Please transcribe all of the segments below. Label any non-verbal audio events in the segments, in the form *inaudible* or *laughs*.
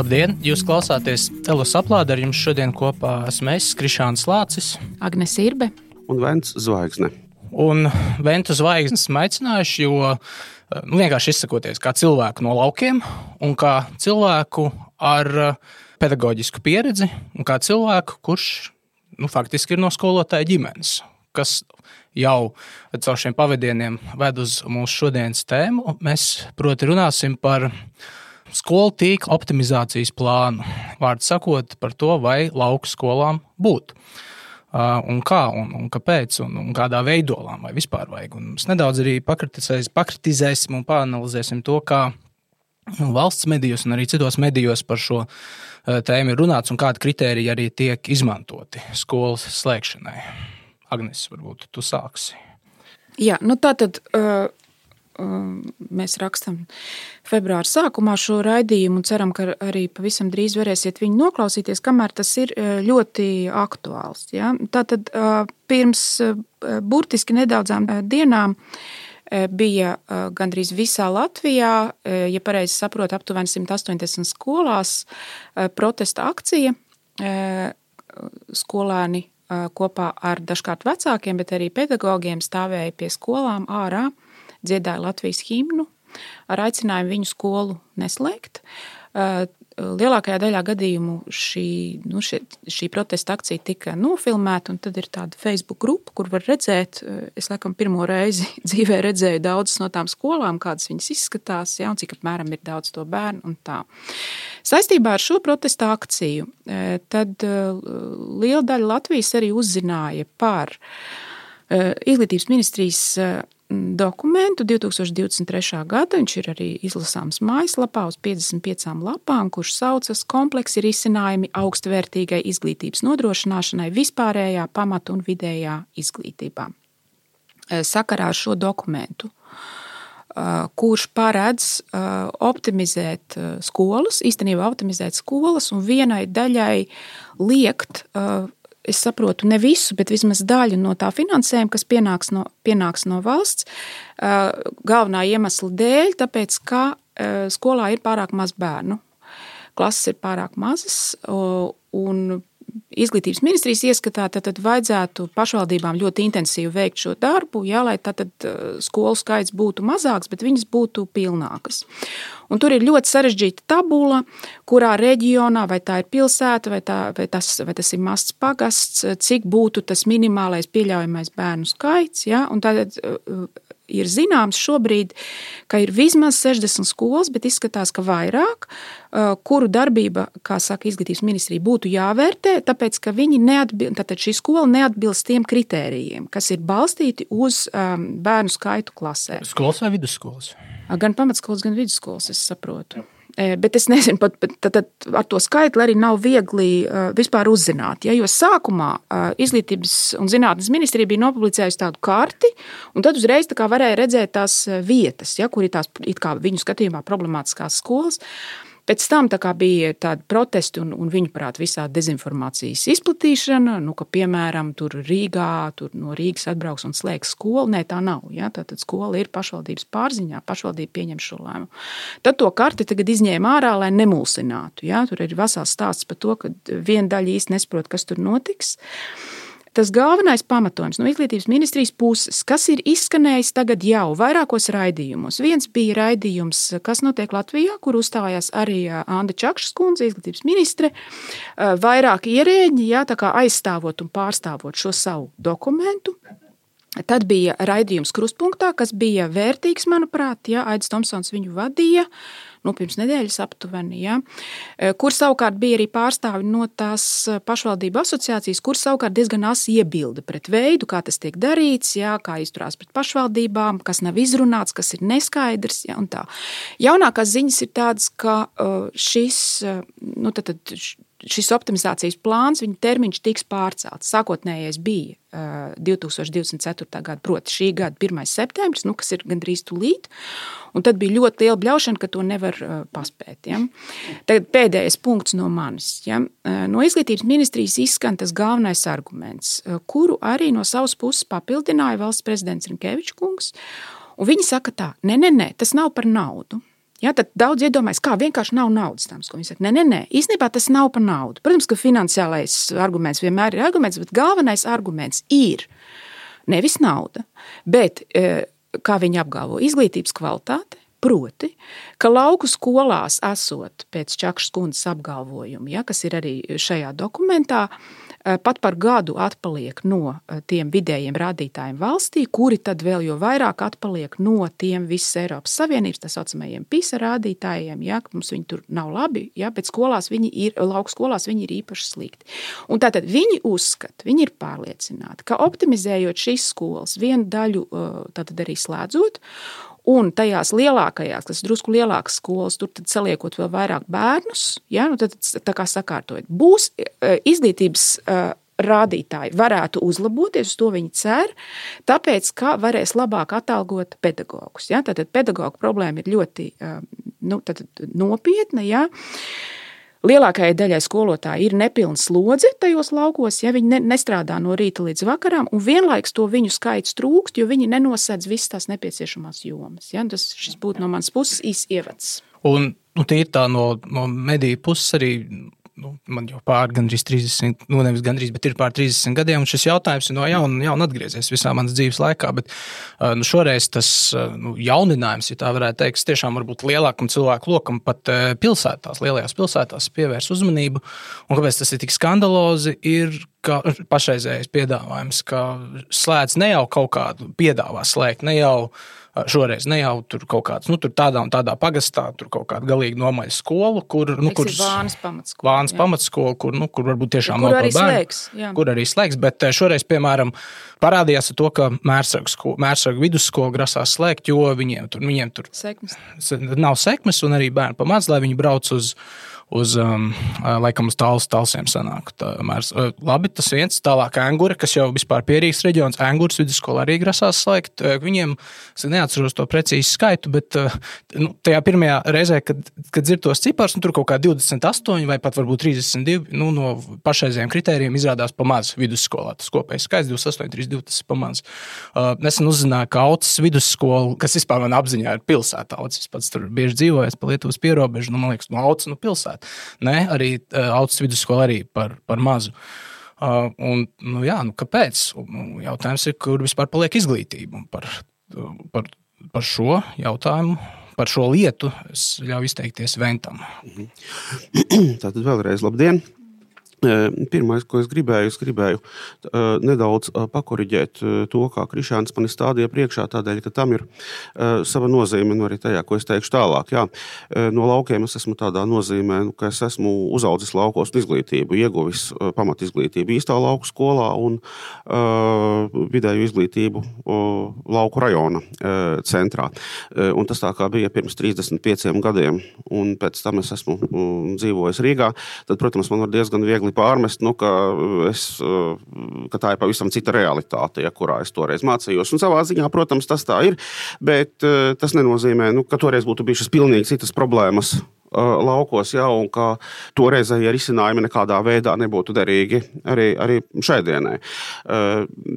Labdien! Jūs klausāties Telos aplādi ar jums šodien kopā esmu es, Krišāns Lācis, Agnes Irbe un Vents Zvaigzne. Un Ventu zvaigznes aicinājuši, jo nu, vienkārši izsakoties kā cilvēku no laukiem un kā cilvēku ar pedagoģisku pieredzi un kā cilvēku, kurš nu, faktiski ir no skolotāja ģimenes, kas jau caur šiem pavadieniem ved uz mūsu šodienas tēmu. Mēs, proti, runāsim par skolu tīkla optimizācijas plānu. Vārds sakot par to, vai lauku skolām būtu. Un kā, un, un kāpēc, un, un kādā veidolā, vai vispār vajag. Un mēs nedaudz arī pakritizēsim un panalizēsim to, kā valsts medijos un arī citos medijos par šo tēmu ir runāts un kādi kriteriji arī tiek izmantoti skolas slēgšanai. Agnes, varbūt tu sāksi. Jā, nu tā tad uh, mēs rakstām februāra sākumā šo raidījumu un ceram, ka arī pavisam drīz varēsiet viņu noklausīties, kamēr tas ir uh, ļoti aktuāls. Ja? Tātad uh, pirms uh, burtiski nedaudzām dienām bija gandrīz visā Latvijā, ja pareizi saprotu, aptuveni 180 skolās protesta akcija. Skolēni kopā ar dažkārt vecākiem, bet arī pedagogiem stāvēja pie skolām ārā dziedāja Latvijas himnu ar aicinājumu viņu skolu neslēgt. Lielākajā daļā gadījumu šī, nu, šie, šī protesta akcija tika nofilmēta, un tad ir tāda Facebook grupa, kur var redzēt, es laikam pirmo reizi *laughs* dzīvē redzēju daudzas no tām skolām, kādas viņas izskatās, ja, un cik apmēram ir daudz to bērnu un tā. Saistībā ar šo protesta akciju, tad liela daļa Latvijas arī uzzināja par izglītības ministrijas dokumentu 2023. gada. Viņš ir arī izlasāms mājaslapā uz 55 lapām, kurš saucas Kompleksi risinājumi augstvērtīgai izglītības nodrošināšanai vispārējā, pamatu un vidējā izglītībā. Sakarā ar šo dokumentu, kurš paredz optimizēt skolas, īstenībā optimizēt skolas un vienai daļai liekt es saprotu, ne visu, bet vismaz daļu no tā finansējuma, kas pienāks no, pienāks no valsts, galvenā iemesla dēļ, tāpēc, ka skolā ir pārāk maz bērnu. Klases ir pārāk mazas, un izglītības ministrijas ieskatā, tad, tad vajadzētu pašvaldībām ļoti intensīvi veikt šo darbu, jā, lai tad, tad skolu skaits būtu mazāks, bet viņas būtu pilnākas. Un tur ir ļoti sarežģīta tabula, kurā reģionā, vai tā ir pilsēta, vai, tā, vai, tas, vai tas ir mazs pagasts, cik būtu tas minimālais pieļaujamais bērnu skaits. Ja? Tad ir zināms šobrīd, ka ir vismaz 60 skolas, bet izskatās, ka vairāk, uh, kuru darbība, kā saka izglītības ministrija, būtu jāvērtē, tāpēc, ka tātad šī skola neatbilst tiem kritērijiem, kas ir balstīti uz um, bērnu skaitu klasē. Skolas vai vidusskolas? Gan pamatskolas, gan vidusskolas, es saprotu. Bet es nezinu, pat, tad, tad ar to skaitli arī nav viegli vispār uzzināt. Ja, jo sākumā Izglītības un zinātnes ministrija bija nopublicējusi tādu karti, un tad uzreiz varēja redzēt tās vietas, ja, kur ir tās viņu skatījumā problemātiskās skolas. Pēc tam bija tādi protesti un, un viņu prāt visādi dezinformācijas izplatīšana, nu, ka, piemēram, tur Rīgā tur no Rīgas atbrauks un slēgs skolu. Nē, tā nav. Ja? Tātad skola ir pašvaldības pārziņā, pašvaldība pieņem šo lēmumu. Tad to karti tagad izņēma ārā, lai nemulsinātu. Ja? Tur ir vesels stāsts par to, ka viena daļa īsti nesaprot, kas tur notiks. Tas galvenais pamatojums no izglītības ministrijas puses, kas ir izskanējis tagad jau vairākos raidījumos. Viens bija raidījums, kas notiek Latvijā, kur uzstājās arī Anna Čakšas kundze, izglītības ministre, vairāk ierēģi, jā, aizstāvot un pārstāvot šo savu dokumentu. Tad bija raidījums Kruspunkta, kas bija vērtīgs, manuprāt, ja Aits Tomsons viņu vadīja. Uh, nu, pirms nedēļas aptuveni, ja, e, kur savukārt bija arī pārstāvi no tās e, pašvaldību asociācijas, kur savukārt diezgan asi iebilda pret veidu, kā tas tiek darīts, ja, kā izturās pret pašvaldībām, kas nav izrunāts, kas ir neskaidrs. Ja, Jaunākās ziņas ir tādas, ka e, šis, nu, tad, tad šis optimizācijas plāns, viņa termiņš tiks pārcelts. Sākotnējais bija uh, 2024. gada, proti, šī gada 1. septembris, nu, kas ir gandrīz tūlīt. Un tad bija ļoti liela bļaušana, ka to nevar uh, paspēt. Ja? Tagad pēdējais punkts no manis. Ja? No izglītības ministrijas izskan tas galvenais arguments, kuru arī no savas puses papildināja valsts prezidents Rinkevičs kungs. Un viņi saka tā, nē, nē, nē, tas nav par naudu. Ja, tad daudz iedomājas, kā vienkārši nav naudas tam, ko viņi saka. Nē, nē, nē, īstenībā tas nav par naudu. Protams, ka finansiālais arguments vienmēr ir arguments, bet galvenais arguments ir nevis nauda, bet, e, kā viņi apgalvo, izglītības kvalitāte. Proti, ka lauku skolās esot pēc Čakšas kundzes apgalvojuma, ja, kas ir arī šajā dokumentā, uh, pat par gadu atpaliek no eh, tiem vidējiem rādītājiem valstī, kuri tad vēl jo vairāk atpaliek no tiem visas Eiropas Savienības tā saucamajiem PISA rādītājiem. Ja, mums viņi tur nav labi, ja, bet skolās viņi ir, lauku skolās viņi ir īpaši slikti. Un tātad viņi uzskata, viņi ir pārliecināti, ka optimizējot šīs skolas vienu daļu eh, arī slēdzot, Un tajās lielākajās, kas ir drusku lielākas skolas, tur saliekot vēl vairāk bērnus, ja, nu tad tā kā sakārtojot. Būs e, izglītības e, rādītāji varētu uzlaboties, uz to viņi cer, tāpēc, ka varēs labāk atalgot pedagogus. Ja? Tātad pedagoģa problēma ir ļoti e, nu, nopietna. Ja? Lielākajai daļai skolotāji ir nepilna slodze tajos laukos, ja viņi ne, nestrādā no rīta līdz vakaram, un vienlaikus to viņu skaits trūkst, jo viņi nenosedz visas tās nepieciešamās jomas. Ja? Tas būtu no manas puses īsts ievads. Un, nu, tie ir tā no, no mediju puses arī nu, man jau pāri gandrīz 30, nu nevis gandrīz, bet ir pāri 30 gadiem, un šis jautājums ir no jauna, jauna atgriezies visā manas dzīves laikā. Bet nu, šoreiz tas nu, jauninājums, ja tā varētu teikt, tiešām varbūt lielākam cilvēku lokam pat pilsētās, lielajās pilsētās pievērs uzmanību. Un kāpēc tas ir tik skandalozi, ir ka pašreizējais piedāvājums, ka slēdz ne jau kaut kādu piedāvā slēgt, ne jau šoreiz ne jau tur kaut kāds, nu, tur tādā un tādā pagastā, tur kaut kāda galīgi nomaļa skola, kur, nu, kur Vānas pamatskola, Vānas pamatskola, kur, nu, kur varbūt tiešām kur nav arī bērnu, slēgs, jā. kur arī slēgs, bet šoreiz, piemēram, parādījās to, ka Mērsraga vidusskola grasās slēgt, jo viņiem tur, viņiem tur sekmes. nav sekmes un arī bērni pamāc, lai viņi brauc uz uz, um, laikam, uz tālus talsiem sanāk. Tāmēr, labi, tas viens tālāk Angura, kas jau vispār pierīgs reģions, Anguras vidusskola arī grasās slēgt. Viņiem, es neatceros to precīzi skaitu, bet nu, tajā pirmajā reizē, kad, kad dzird tos ciparus, nu, tur kaut kā 28 vai pat varbūt 32, nu, no pašreizējiem kritērijiem izrādās pa maz vidusskolā. Tas kopējais skaits 28, 32, tas ir pa maz. Uh, nesen uzzināju, ka Aucis vidusskola, kas vispār man apziņā ir pilsētā, Aucis pats tur bieži dzīvojas pa Lietuvas pierobežu, nu, man liekas, no Aucis, nu, pilsētā pilsētu. Ne? Arī uh, augstas vidusskola arī par, par mazu. Uh, un, nu, jā, nu, kāpēc? Nu, jautājums ir, kur vispār paliek izglītība par, par, par šo jautājumu. Par šo lietu es ļauju izteikties Ventam. *clears throat* Tātad vēlreiz labdien! Pirmais, ko es gribēju, es gribēju nedaudz pakoriģēt to, kā Krišāns man stādīja priekšā, tādēļ, ka tam ir sava nozīme nu arī tajā, ko es teikšu tālāk. Jā, no laukiem es esmu tādā nozīmē, nu, ka es esmu uzaudzis laukos izglītību, ieguvis pamat izglītību īstā lauku skolā un uh, vidēju izglītību uh, lauku rajona uh, centrā. Uh, un tas tā kā bija pirms 35 gadiem, un pēc tam es esmu uh, dzīvojis Rīgā, tad, protams, man var diezgan viegli viegli pārmest, nu, ka, es, ka tā ir pavisam cita realitāte, ja, kurā es toreiz mācījos. Un savā ziņā, protams, tas tā ir, bet tas nenozīmē, nu, ka toreiz būtu bijušas pilnīgi citas problēmas laukos, ja, un ka toreizējie risinājumi nekādā veidā nebūtu derīgi arī, arī šai dienai.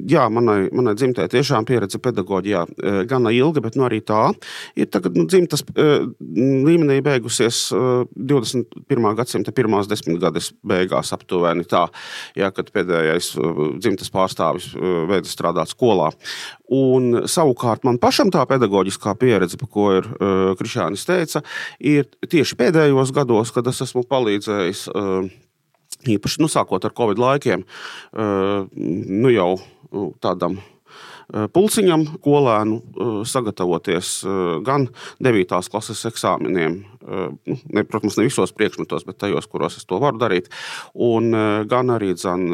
Jā, manai, manai dzimtē tiešām pieredze pedagoģijā gana ilga, bet nu, arī tā ir tagad nu, dzimtas līmenī beigusies 21. gadsimta pirmās desmitgades beigās aptuveni tā, ja, kad pēdējais dzimtas pārstāvis veida strādāt skolā. Un, savukārt man pašam tā pedagoģiskā pieredze, par ko ir uh, Krišānis teica, ir tieši pēdējos gados, kad es esmu palīdzējis. Uh, Īpaši nu, sākot ar Covid laikiem, uh, nu jau tādam pulciņam, kolēnu sagatavoties gan 9. klases eksāmeniem, nu, ne, protams, ne visos priekšmetos, bet tajos, kuros es to varu darīt, un gan arī dzan,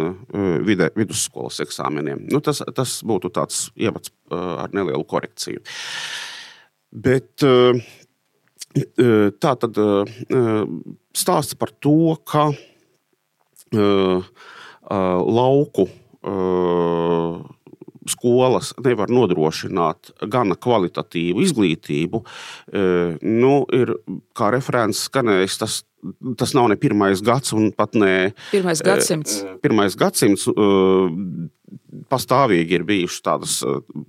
vide, vidusskolas eksāmeniem. Nu, tas, tas būtu tāds ievads ar nelielu korekciju. Bet Tā tad stāsts par to, ka lauku skolas nevar nodrošināt gana kvalitatīvu izglītību, nu, ir kā referents skanējis tas. Tas nav ne pirmais gads, un pat ne pirmais gadsimts. Pirmais gadsimts pastāvīgi ir bijuši tādas,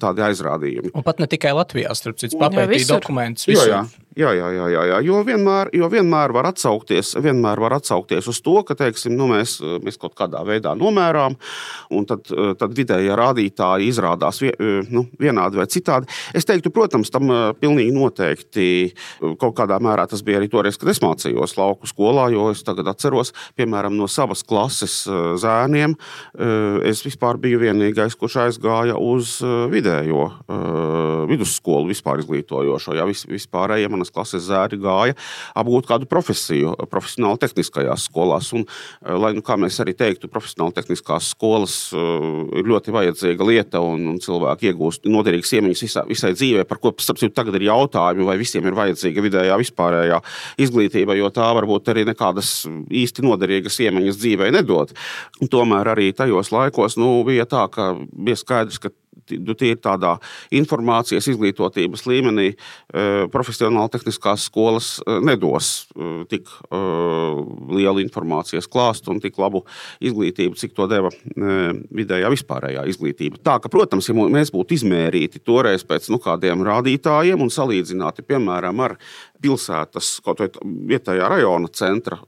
tādi aizrādījumi. Un pat ne tikai Latvijā, starp citu, papētīja dokumentus. Visur. Jo, jā. Jā, jā, jā, jā, jā. Jo, vienmēr, jo vienmēr, var atsaukties, vienmēr var atsaukties uz to, ka teiksim, nu, mēs, mēs kaut kādā veidā nomērām, un tad, tad vidējie rādītāji izrādās nu, vienādi vai citādi. Es teiktu, protams, tam pilnīgi noteikti kaut kādā mērā tas bija arī toreiz, kad es mācījos lauku skolā, jo es tagad atceros, piemēram, no savas klases zēniem, es vispār biju vienīgais, kurš aizgāja uz vidējo vidusskolu, vispār izglītojošo. Jā, vis, vispārējie manas klases zēri gāja apgūt kādu profesiju, profesionāli tehniskajās skolās. Un, eh, lai nu kā mēs arī teiktu, profesionāli tehniskās skolas eh, ir ļoti vajadzīga lieta, un, un cilvēki iegūst noderīgas iemaņas visā, visai dzīvē, par ko citu, tagad ir jautājumi, vai visiem ir vajadzīga vidējā vispārējā izglītība, jo tā varbūt arī nekādas īsti noderīgas iemaņas dzīvē nedod. Tomēr arī tajos laikos nu, bija tā, ka bija skaidrs, ka nu, tie ir tādā informācijas izglītotības līmenī, e, profesionāli tehniskās skolas e, nedos e, tik lielu informācijas klāstu un tik labu izglītību, cik to deva vidējā vispārējā izglītība. Tā ka, protams, ja mēs būtu izmērīti toreiz pēc nu, kādiem rādītājiem un salīdzināti, piemēram, ar pilsētas, kaut vai vietējā rajona centra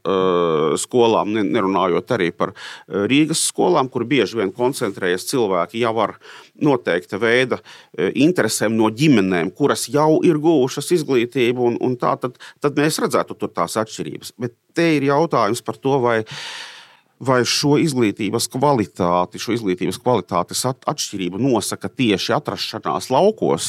skolām, nerunājot arī par Rīgas skolām, kur bieži vien koncentrējas cilvēki jau ar noteikta veida uh, interesēm no ģimenēm, kuras jau ir guvušas izglītību, un, un tā, tad, tad mēs redzētu tur tās atšķirības. Bet te ir jautājums par to, vai vai šo izglītības kvalitāti, šo izglītības kvalitātes atšķirību nosaka tieši atrašanās laukos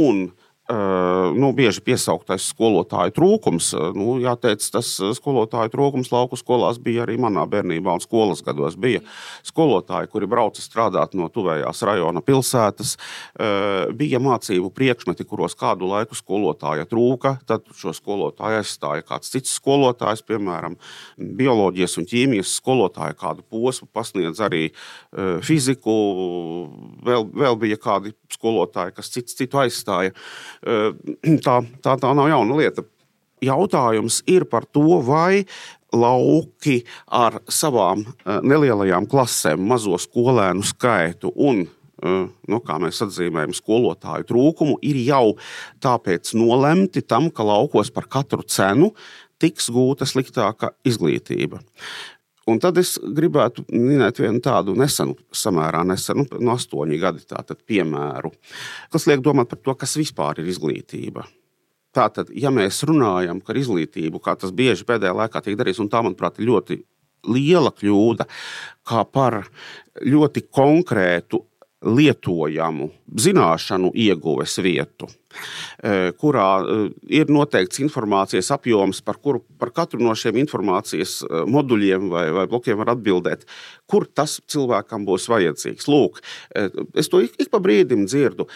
un nu, bieži piesauktais skolotāju trūkums. Nu, jāteic, tas skolotāju trūkums lauku skolās bija arī manā bērnībā un skolas gados. Bija skolotāji, kuri brauca strādāt no tuvējās rajona pilsētas, bija mācību priekšmeti, kuros kādu laiku skolotāja trūka. Tad šo skolotāju aizstāja kāds cits skolotājs, piemēram, bioloģijas un ķīmijas skolotāja kādu posmu, pasniedz arī fiziku. Vēl, vēl bija kādi skolotāji, kas cits citu aizstāja. *clears throat* Tā, tā, tā nav jauna lieta. Jautājums ir par to, vai lauki ar savām nelielajām klasēm, mazo skolēnu skaitu un nu, kā mēs atzīmējam, skolotāju trūkumu, ir jau tāpēc nolemti tam, ka laukos par katru cenu tiks gūta sliktāka izglītība. Un tad es gribētu minēt vienu tādu nesenu, samērā nesenu, no astoņi gadi tātad, piemēru, kas liek domāt par to, kas vispār ir izglītība. Tātad, ja mēs runājam par izglītību, kā tas bieži pēdējā laikā tiek darīts, un tā, manuprāt, ir ļoti liela kļūda, kā par ļoti konkrētu lietojamu zināšanu ieguves vietu. Kurā ir noteikts informācijas apjoms, par kuru par katru no šiem informācijas moduļiem vai, vai blokiem var atbildēt, kur tas cilvēkam būs vajadzīgs. Lūk, es to ik, ik pa brīdim dzirdu.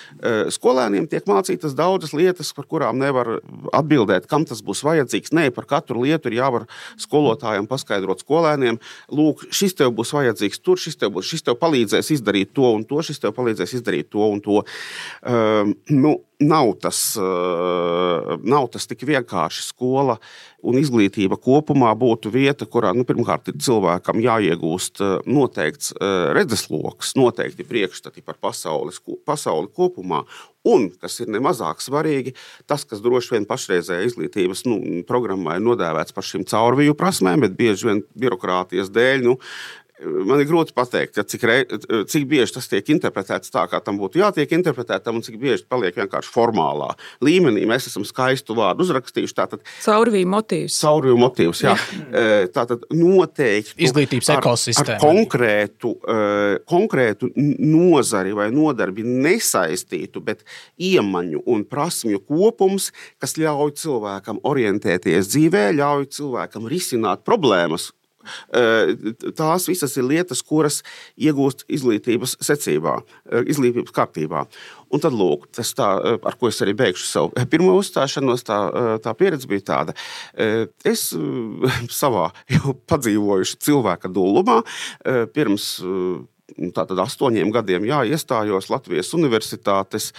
Skolēniem tiek mācītas daudzas lietas, par kurām nevar atbildēt, kam tas būs vajadzīgs. Nē, par katru lietu ir jāvar skolotājiem paskaidrot skolēniem, lūk, šis tev būs vajadzīgs tur, šis tev, būs, šis tev palīdzēs izdarīt to un to, šis tev palīdzēs izdarīt to un to. Um, nu, nav tas, eh, nav tas tik vienkārši. Skola un izglītība kopumā būtu vieta, kurā nu, pirmkārt ir cilvēkam jāiegūst eh, noteikts eh, redzesloks, noteikti priekšstati par pasauli, pasauli kopumā. Un, kas ir nemazāk svarīgi, tas, kas droši vien pašreizējā izglītības nu, programmā ir nodēvēts par šīm caurviju prasmēm, bet bieži vien birokrātijas dēļ nu, Man ir grūti pateikt, cik, rei, cik bieži tas tiek interpretēts tā, kā tam būtu jātiek interpretētam, un cik bieži paliek vienkārši formālā līmenī. Mēs esam skaistu vārdu uzrakstījuši. Tātad, caurvīju motīvs. Caurvīju motīvs, jā. jā. Tātad noteikti. Izglītības ekosistēma. Ar konkrētu, konkrētu nozari vai nodarbi nesaistītu, bet iemaņu un prasmju kopums, kas ļauj cilvēkam orientēties dzīvē, ļauj cilvēkam risināt problēmas, Tās visas ir lietas, kuras iegūst izglītības secībā, izglītības kārtībā. Un tad, lūk, tas tā, ar ko es arī beigšu savu pirmo uzstāšanos, tā, tā pieredze bija tāda. Es *laughs* savā jau padzīvojuši cilvēka dūlumā pirms tātad astoņiem gadiem jā, iestājos Latvijas Universitātes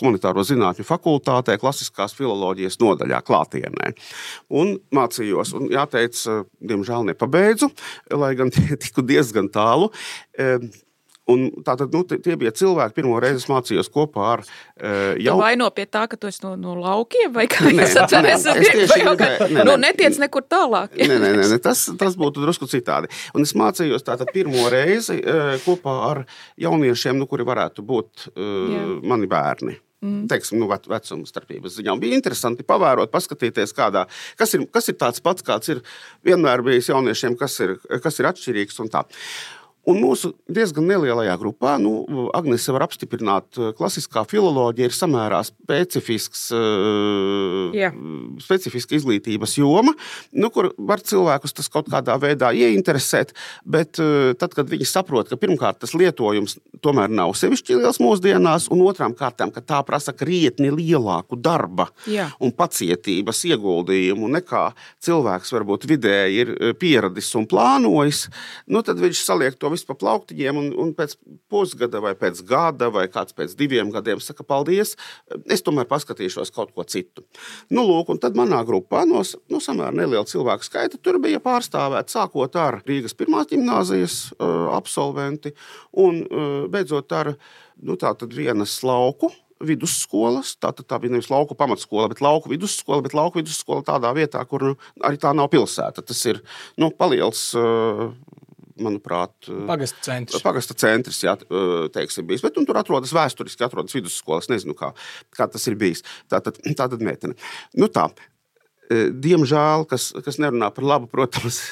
humanitāro zinātņu fakultātē, klasiskās filozofijas nodaļā, klātienē. Un mācījos, un jāteic, diemžēl nepabeidzu, lai gan *laughs* tiku diezgan tālu. Un tātad, nu, tie bija cilvēki, pirmo reizi mācījos kopā ar uh, jau. Tu vaino pie tā, ka tu esi no, no laukiem vai kā nē, es atceros? Es tieši gribēju. Nē, nu, netiec nekur tālāk. Nē, nē, nē, nē tas, tas būtu drusku citādi. Un es mācījos tātad pirmo reizi uh, kopā ar jauniešiem, nu, kuri varētu būt uh, mani bērni. Mm. Teiksim, nu, vecuma starpības ziņā. Bija interesanti pavērot, paskatīties, kādā, kas, ir, kas ir tāds pats, kāds ir vienmēr bijis jauniešiem, kas ir, kas ir atšķirīgs un tā. Un mūsu diezgan nelielajā grupā, nu, Agnēs var apstiprināt, eh, klasiskā filozofija ir samērā specifisks, yeah. specifiska izglītības joma, nu, kur var cilvēkus tas kaut kādā veidā ieinteresēt. Bet eh, tad, kad viņi saprot, ka pirmkārt tas lietojums tomēr nav sevišķi liels mūsdienās, un otrām kārtām, ka tā prasa krietni lielāku darba yeah. un pacietības ieguldījumu nekā cilvēks varbūt vidēji ir eh, pieradis un plānojis, nu, tad viņš saliek to visu pa plauktiņiem, un, un pēc pusgada, vai pēc gada, vai kāds pēc diviem gadiem saka, paldies, es tomēr paskatīšos kaut ko citu. Nu, lūk, un tad manā grupā no, no samērā neliela cilvēku skaita tur bija pārstāvēta sākot ar Rīgas pirmās gimnāzijas uh, absolventi un uh, beidzot ar nu, vienas lauku vidusskolas. Tā, tā bija nevis lauku pamatskola, bet lauku vidusskola. Bet lauku vidusskola tādā vietā, kur nu, arī tā nav pilsēta. Tas ir nu, paliels. Uh, manuprāt, pagasta centrs. Pagasta centrs jā, teiksim, bijis. Bet tur atrodas vēsturiski, atrodas vidusskolas. Nezinu, kā, kā tas ir bijis. Tā tad, *clears throat* tā tad meitene. Nu, tā. Diemžēl, kas, kas nerunā par labu, protams,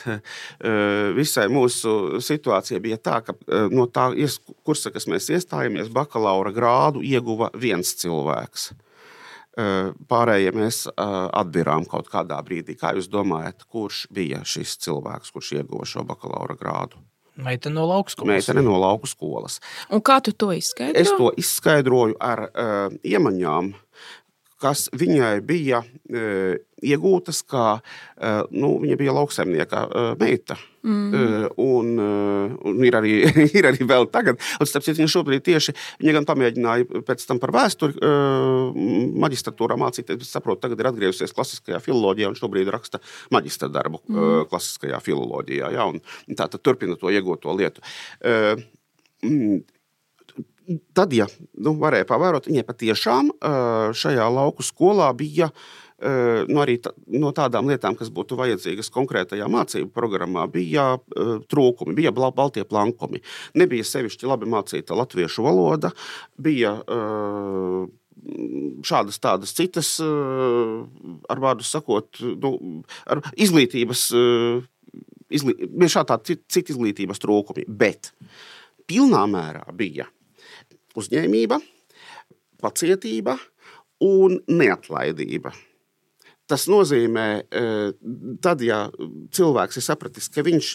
*laughs* visai mūsu situācijai bija tā, ka no tā kursa, kas mēs iestājāmies, bakalaura grādu ieguva viens cilvēks. Pārējie mēs atbirām kaut kādā brīdī. Kā jūs domājat, kurš bija šis cilvēks, kurš ieguva šo bakalaura grādu? Meitene no lauka skolas. Meitene no lauka skolas. Un kā tu to izskaidroji? Es to izskaidroju ar uh, iemaņām, kas viņai bija uh, iegūtas, kā uh, nu, viņa bija lauksaimnieka uh, meita. Mm. Uh, un, un ir, arī, *laughs* ir arī vēl tagad. Un, starp citu, viņa šobrīd tieši viņa gan pamēģināja pēc tam par vēsturi maģistratūrā mācīties, bet saprotu, tagad ir atgriezusies klasiskajā filoloģijā un šobrīd raksta maģistra darbu mm. uh, klasiskajā filoloģijā. Ja, tā tad turpina to iegūto lietu. Tad, ja nu, varēja pavērot, viņai patiešām šajā lauku skolā bija nu, arī tā, no tādām lietām, kas būtu vajadzīgas konkrētajā mācību programmā, bija trūkumi, bija baltie plankumi. Nebija sevišķi labi mācīta latviešu valoda, bija šādas tādas citas, ar vārdu sakot, nu, ar izglītības, izglī, šādi citi izglītības trūkumi. Bet pilnā mērā bija uzņēmība, pacietība un neatlaidība. Tas nozīmē, e, tad, ja cilvēks ir sapratis, ka viņš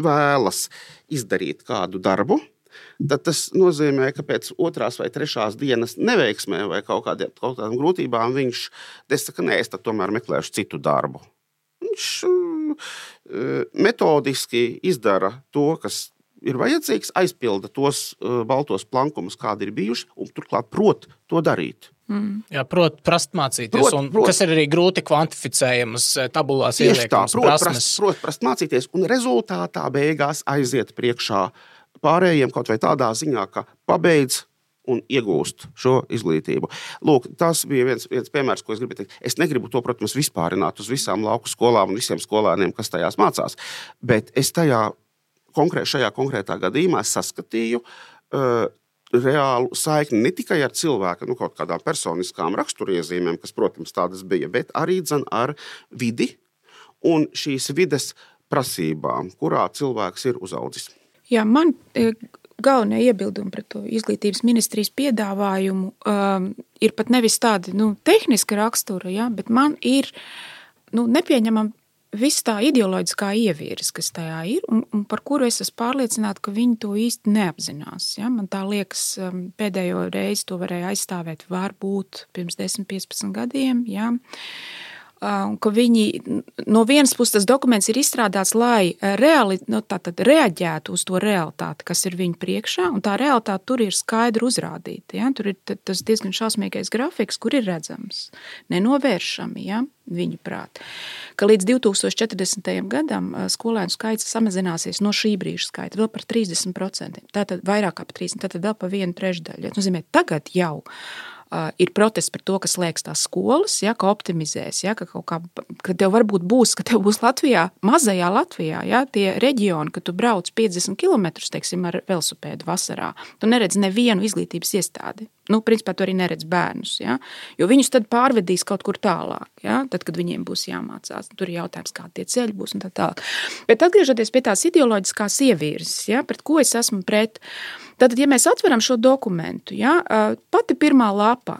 vēlas izdarīt kādu darbu, tad tas nozīmē, ka pēc otrās vai trešās dienas neveiksmēm vai kaut kādiem, kaut kādām grūtībām viņš nesaka, nē, es tomēr meklēšu citu darbu. Viņš e, metodiski izdara to, kas ir vajadzīgs, aizpilda tos uh, baltos plankumus, kādi ir bijuši, un turklāt prot to darīt. Mm. Jā, protams, prast mācīties, prot, un, prot, kas ir arī grūti kvantificējams eh, tabulās. Tieši tā, protams, prast, prot, prast mācīties, un rezultātā beigās aiziet priekšā pārējiem kaut vai tādā ziņā, ka pabeidz un iegūst šo izglītību. Lūk, tas bija viens, viens piemērs, ko es gribu teikt. Es negribu to, protams, vispārināt uz visām lauku skolām un visiem skolēniem, kas tajās mācās, bet es tajā konkrēt, šajā konkrētā gadījumā saskatīju uh, reālu saikni ne tikai ar cilvēku, nu, kaut kādām personiskām raksturiezīmēm, kas, protams, tādas bija, bet arī dzen, ar vidi un šīs vides prasībām, kurā cilvēks ir uzaudzis. Jā, man e, galvenie iebildumi pret to izglītības ministrijas piedāvājumu um, ir pat nevis tādi nu, tehniski rakstura, ja, bet man ir nu, nepieņemama viss tā ideoloģiskā ievirs, kas tajā ir, un, un par kuru es esmu pārliecināta, ka viņi to īsti neapzinās. Ja? Man tā liekas, um, pēdējo reizi to varēja aizstāvēt varbūt pirms 10, 15 gadiem. Ja? Ka viņi no vienas puses tas dokuments ir izstrādāts, lai reali, no, nu, tātad, reaģētu uz to realitāti, kas ir viņu priekšā, un tā realitāte tur ir skaidri uzrādīta. Ja? Tur ir tas diezgan šausmīgais grafiks, kur ir redzams, nenovēršami. Ja? Viņu prāt, ka līdz 2040. gadam skolēnu skaits samazināsies no šī brīža skaita vēl par 30%. Tātad vairāk par 30%, tātad vēl par vienu trešdaļu. Tas nozīmē, tagad jau Uh, ir protests par to, ka slēgs tās skolas, ja, ka optimizēs, ja, ka kaut kā, ka tev varbūt būs, ka tev būs Latvijā, mazajā Latvijā, ja, tie reģioni, ka tu brauc 50 km, teiksim, ar velosipēdu vasarā, tu neredz nevienu izglītības iestādi. Nu, principā tu arī neredz bērnus, ja, jo viņus tad pārvedīs kaut kur tālāk, ja, tad, kad viņiem būs jāmācās. Tur ir jautājums, kā tie ceļi būs un tā tālāk. Bet atgriežoties pie tās ideoloģiskās ievirzes, ja, pret ko es esmu pret, Tātad, ja mēs atveram šo dokumentu, ja, pati pirmā lapa,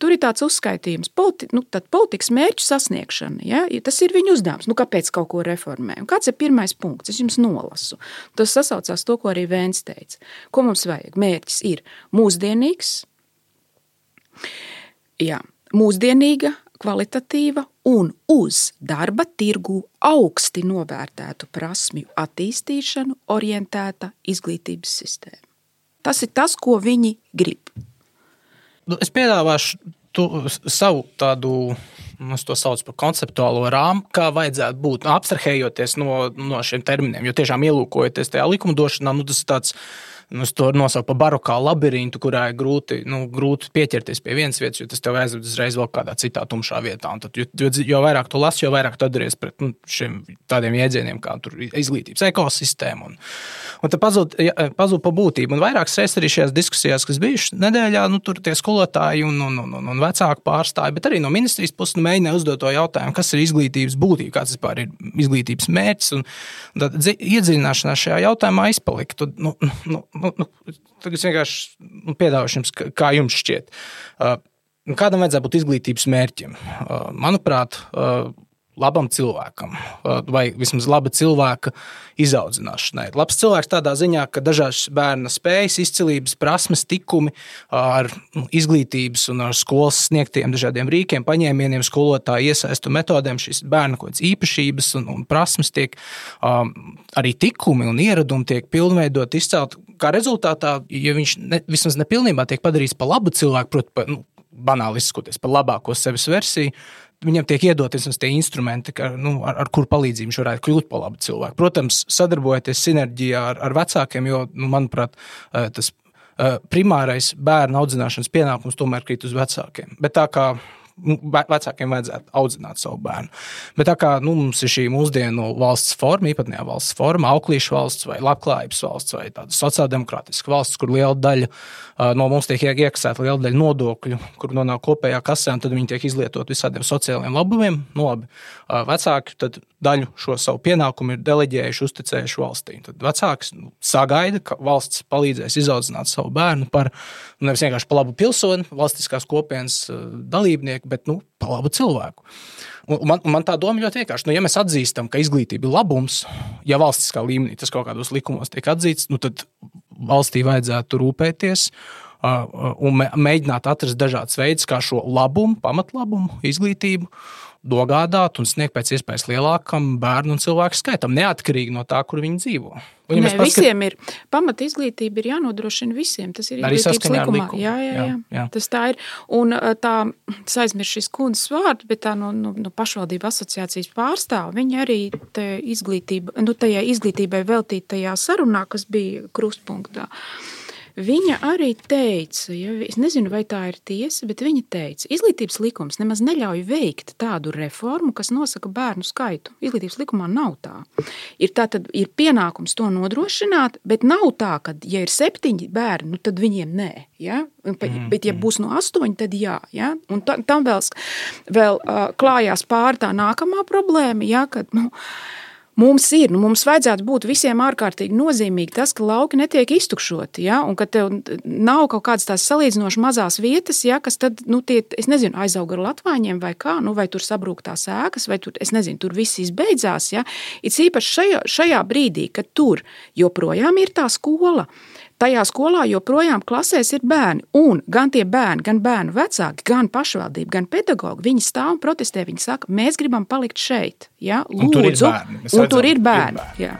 tur ir tāds uzskaitījums, politi, nu, politikas mērķu sasniegšana. Ja, tas ir viņu uzdevums. Nu, kāpēc kaut ko reformē? Un kāds ir pirmais punkts? Es jums nolasu. Tas sasaucās to, ko arī Vēns teica. Ko mums vajag? Mērķis ir mūsdienīgs, jā, mūsdienīga, kvalitatīva un uz darba tirgu augsti novērtētu prasmju attīstīšanu orientēta izglītības sistēma. Tas ir tas, ko viņi grib. Nu, es piedāvāšu tu, savu tādu. Es to saucu par konceptuālo rāmu, kā vajadzētu būt, nu, abstrahējoties no, no šiem terminiem. Jo tiešām ielūkojoties tajā likumdošanā, nu, tas ir tāds nu, to nosaukt par barokā labirintu, kurā ir grūti, nu, grūti pieķerties pie vienas vietas, jo tas tev aizved uzreiz vēl kādā citā tumšā vietā. Un tad, jo, jo, jo vairāk tu lasi, jo vairāk tu atduries pret nu, šiem tādiem jēdzieniem kā izglītības ekosistēma. Un, un tad pazūd, pazūd pa būtību. Un vairākas reizes arī šajās diskusijās, kas bijušas nedēļā, nu, tur tie skolotāji un, un, un, un, un vecāku pārstāji, bet arī no ministrijas puses nu, mēģināja uzdot to jautājumu, kas ir izglītības būtība, kāds vispār ir izglītības mērķis. Un, un tad iedziļināšanās šajā jautājumā izpalika. Tad, nu, nu, nu, nu, tagad es vienkārši nu, piedāvāšu jums, kā jums šķiet. Uh, kādam vajadzētu būt izglītības mērķim? Uh, manuprāt, uh, labam cilvēkam, vai vismaz laba cilvēka izaudzināšanai. Labs cilvēks tādā ziņā, ka dažādas bērna spējas, izcilības, prasmes, tikumi ar nu, izglītības un ar skolas sniegtiem dažādiem rīkiem, paņēmieniem, skolotāju iesaistu metodēm, šīs bērna kaut kādas īpašības un, un prasmes tiek arī tikumi un ieradumi tiek pilnveidot, izcelt kā rezultātā, ja viņš ne, vismaz nepilnībā tiek padarīts par labu cilvēku, proti, pa, nu, banāli izsakoties, par labāko sevis versiju, viņam tiek iedotas tie instrumenti, ka, nu, ar, ar kuru palīdzību viņš varētu kļūt par labu cilvēku. Protams, sadarbojoties sinerģijā ar, ar vecākiem, jo, nu, manuprāt, eh, tas eh, primārais bērnu audzināšanas pienākums tomēr krīt uz vecākiem. Bet tā kā vecākiem vajadzētu audzināt savu bērnu. Bet tā kā nu, mums ir šī mūsdienu valsts forma, īpatnējā valsts forma, auklīšu valsts vai labklājības valsts vai tāda sociāldemokrātiska valsts, kur liela daļa no mums tiek iekasēta liela daļa nodokļu, kur nonāk kopējā kasē, un tad viņi tiek izlietot visādiem sociālajiem labumiem. Nu, labi. Vecāki tad daļu šo savu pienākumu ir deleģējuši, uzticējuši valstī. Tad vecāks nu, sagaida, ka valsts palīdzēs izaudzināt savu bērnu par nu, nevis vienkārši par labu pilsoni, valstiskās kopienas dalībnieku, bet nu, par labu cilvēku. Un man, man tā doma ļoti vienkārši. Nu, ja mēs atzīstam, ka izglītība ir labums, ja valstiskā līmenī tas kaut kādos likumos tiek atzīts, nu, tad valstī vajadzētu rūpēties un mēģināt atrast dažādas veidus, kā šo labumu, pamatlabumu, izglītību dogādāt un sniegt pēc iespējas lielākam bērnu un cilvēku skaitam, neatkarīgi no tā, kur viņi dzīvo. Un, ja Nē, paskat... Visiem ir pamat izglītība, ir jānodrošina visiem. Tas ir izglītības likumā. Likumu. Jā, jā, jā. jā, jā. Tas tā ir. Un tā, es aizmirsu šīs kundzes vārdu, bet tā no, no, no pašvaldību asociācijas pārstāv. Viņa arī izglītība, nu, tajā izglītībai veltītajā sarunā, kas bija krustpunktā. Uh, Viņa arī teica, ja, es nezinu, vai tā ir tiesa, bet viņa teica, izglītības likums nemaz neļauj veikt tādu reformu, kas nosaka bērnu skaitu. Izglītības likumā nav tā. Ir, tā tad, ir pienākums to nodrošināt, bet nav tā, ka, ja ir septiņi bērni, nu, tad viņiem nē. Ja? Mm, bet, ja būs no astoņi, tad jā. Ja? Un tam vēl, vēl klājās pāri tā nākamā problēma, ja, kad, nu, Mums ir, nu, mums vajadzētu būt visiem ārkārtīgi nozīmīgi tas, ka lauki netiek iztukšoti, ja, un ka tev nav kaut kādas tās salīdzinoši mazās vietas, ja, kas tad, nu, tie, es nezinu, aizaug ar latvāņiem vai kā, nu, vai tur sabrūk tās ēkas, vai tur, es nezinu, tur viss izbeidzās, ja. It īpaši šajā, šajā brīdī, kad tur joprojām ir tā skola, Tajā skolā joprojām klasēs ir bērni, un gan tie bērni, gan bērnu vecāki, gan pašvaldība, gan pedagogi, viņi stāv un protestē. Viņi saka, mēs gribam palikt šeit. Ja? Lūdzu, un tur ir bērni. Un redzam, tur ir bērni. Ir bērni. Jā.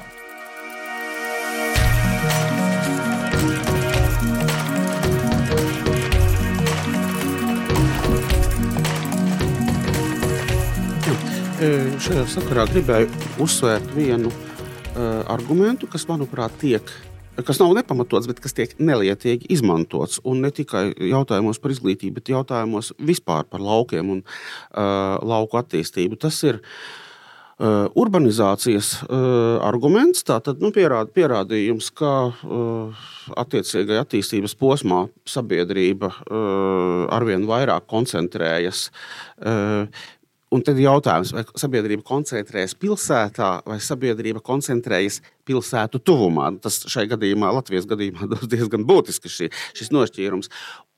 Šajā sakarā gribēju uzsvērt vienu uh, argumentu, kas, manuprāt, tiek kas nav nepamatots, bet kas tiek nelietīgi izmantots. Un ne tikai jautājumos par izglītību, bet jautājumos vispār par laukiem un uh, lauku attīstību. Tas ir uh, urbanizācijas uh, arguments, tātad nu, pierād, pierādījums, ka uh, attiecīgajā attīstības posmā sabiedrība uh, arvien vairāk koncentrējas. Uh, Un tad ir jautājums, vai sabiedrība koncentrējas pilsētā, vai sabiedrība koncentrējas pilsētu tuvumā. Tas šai gadījumā, Latvijas gadījumā, *laughs* ir diezgan būtisks šī, šis nošķīrums.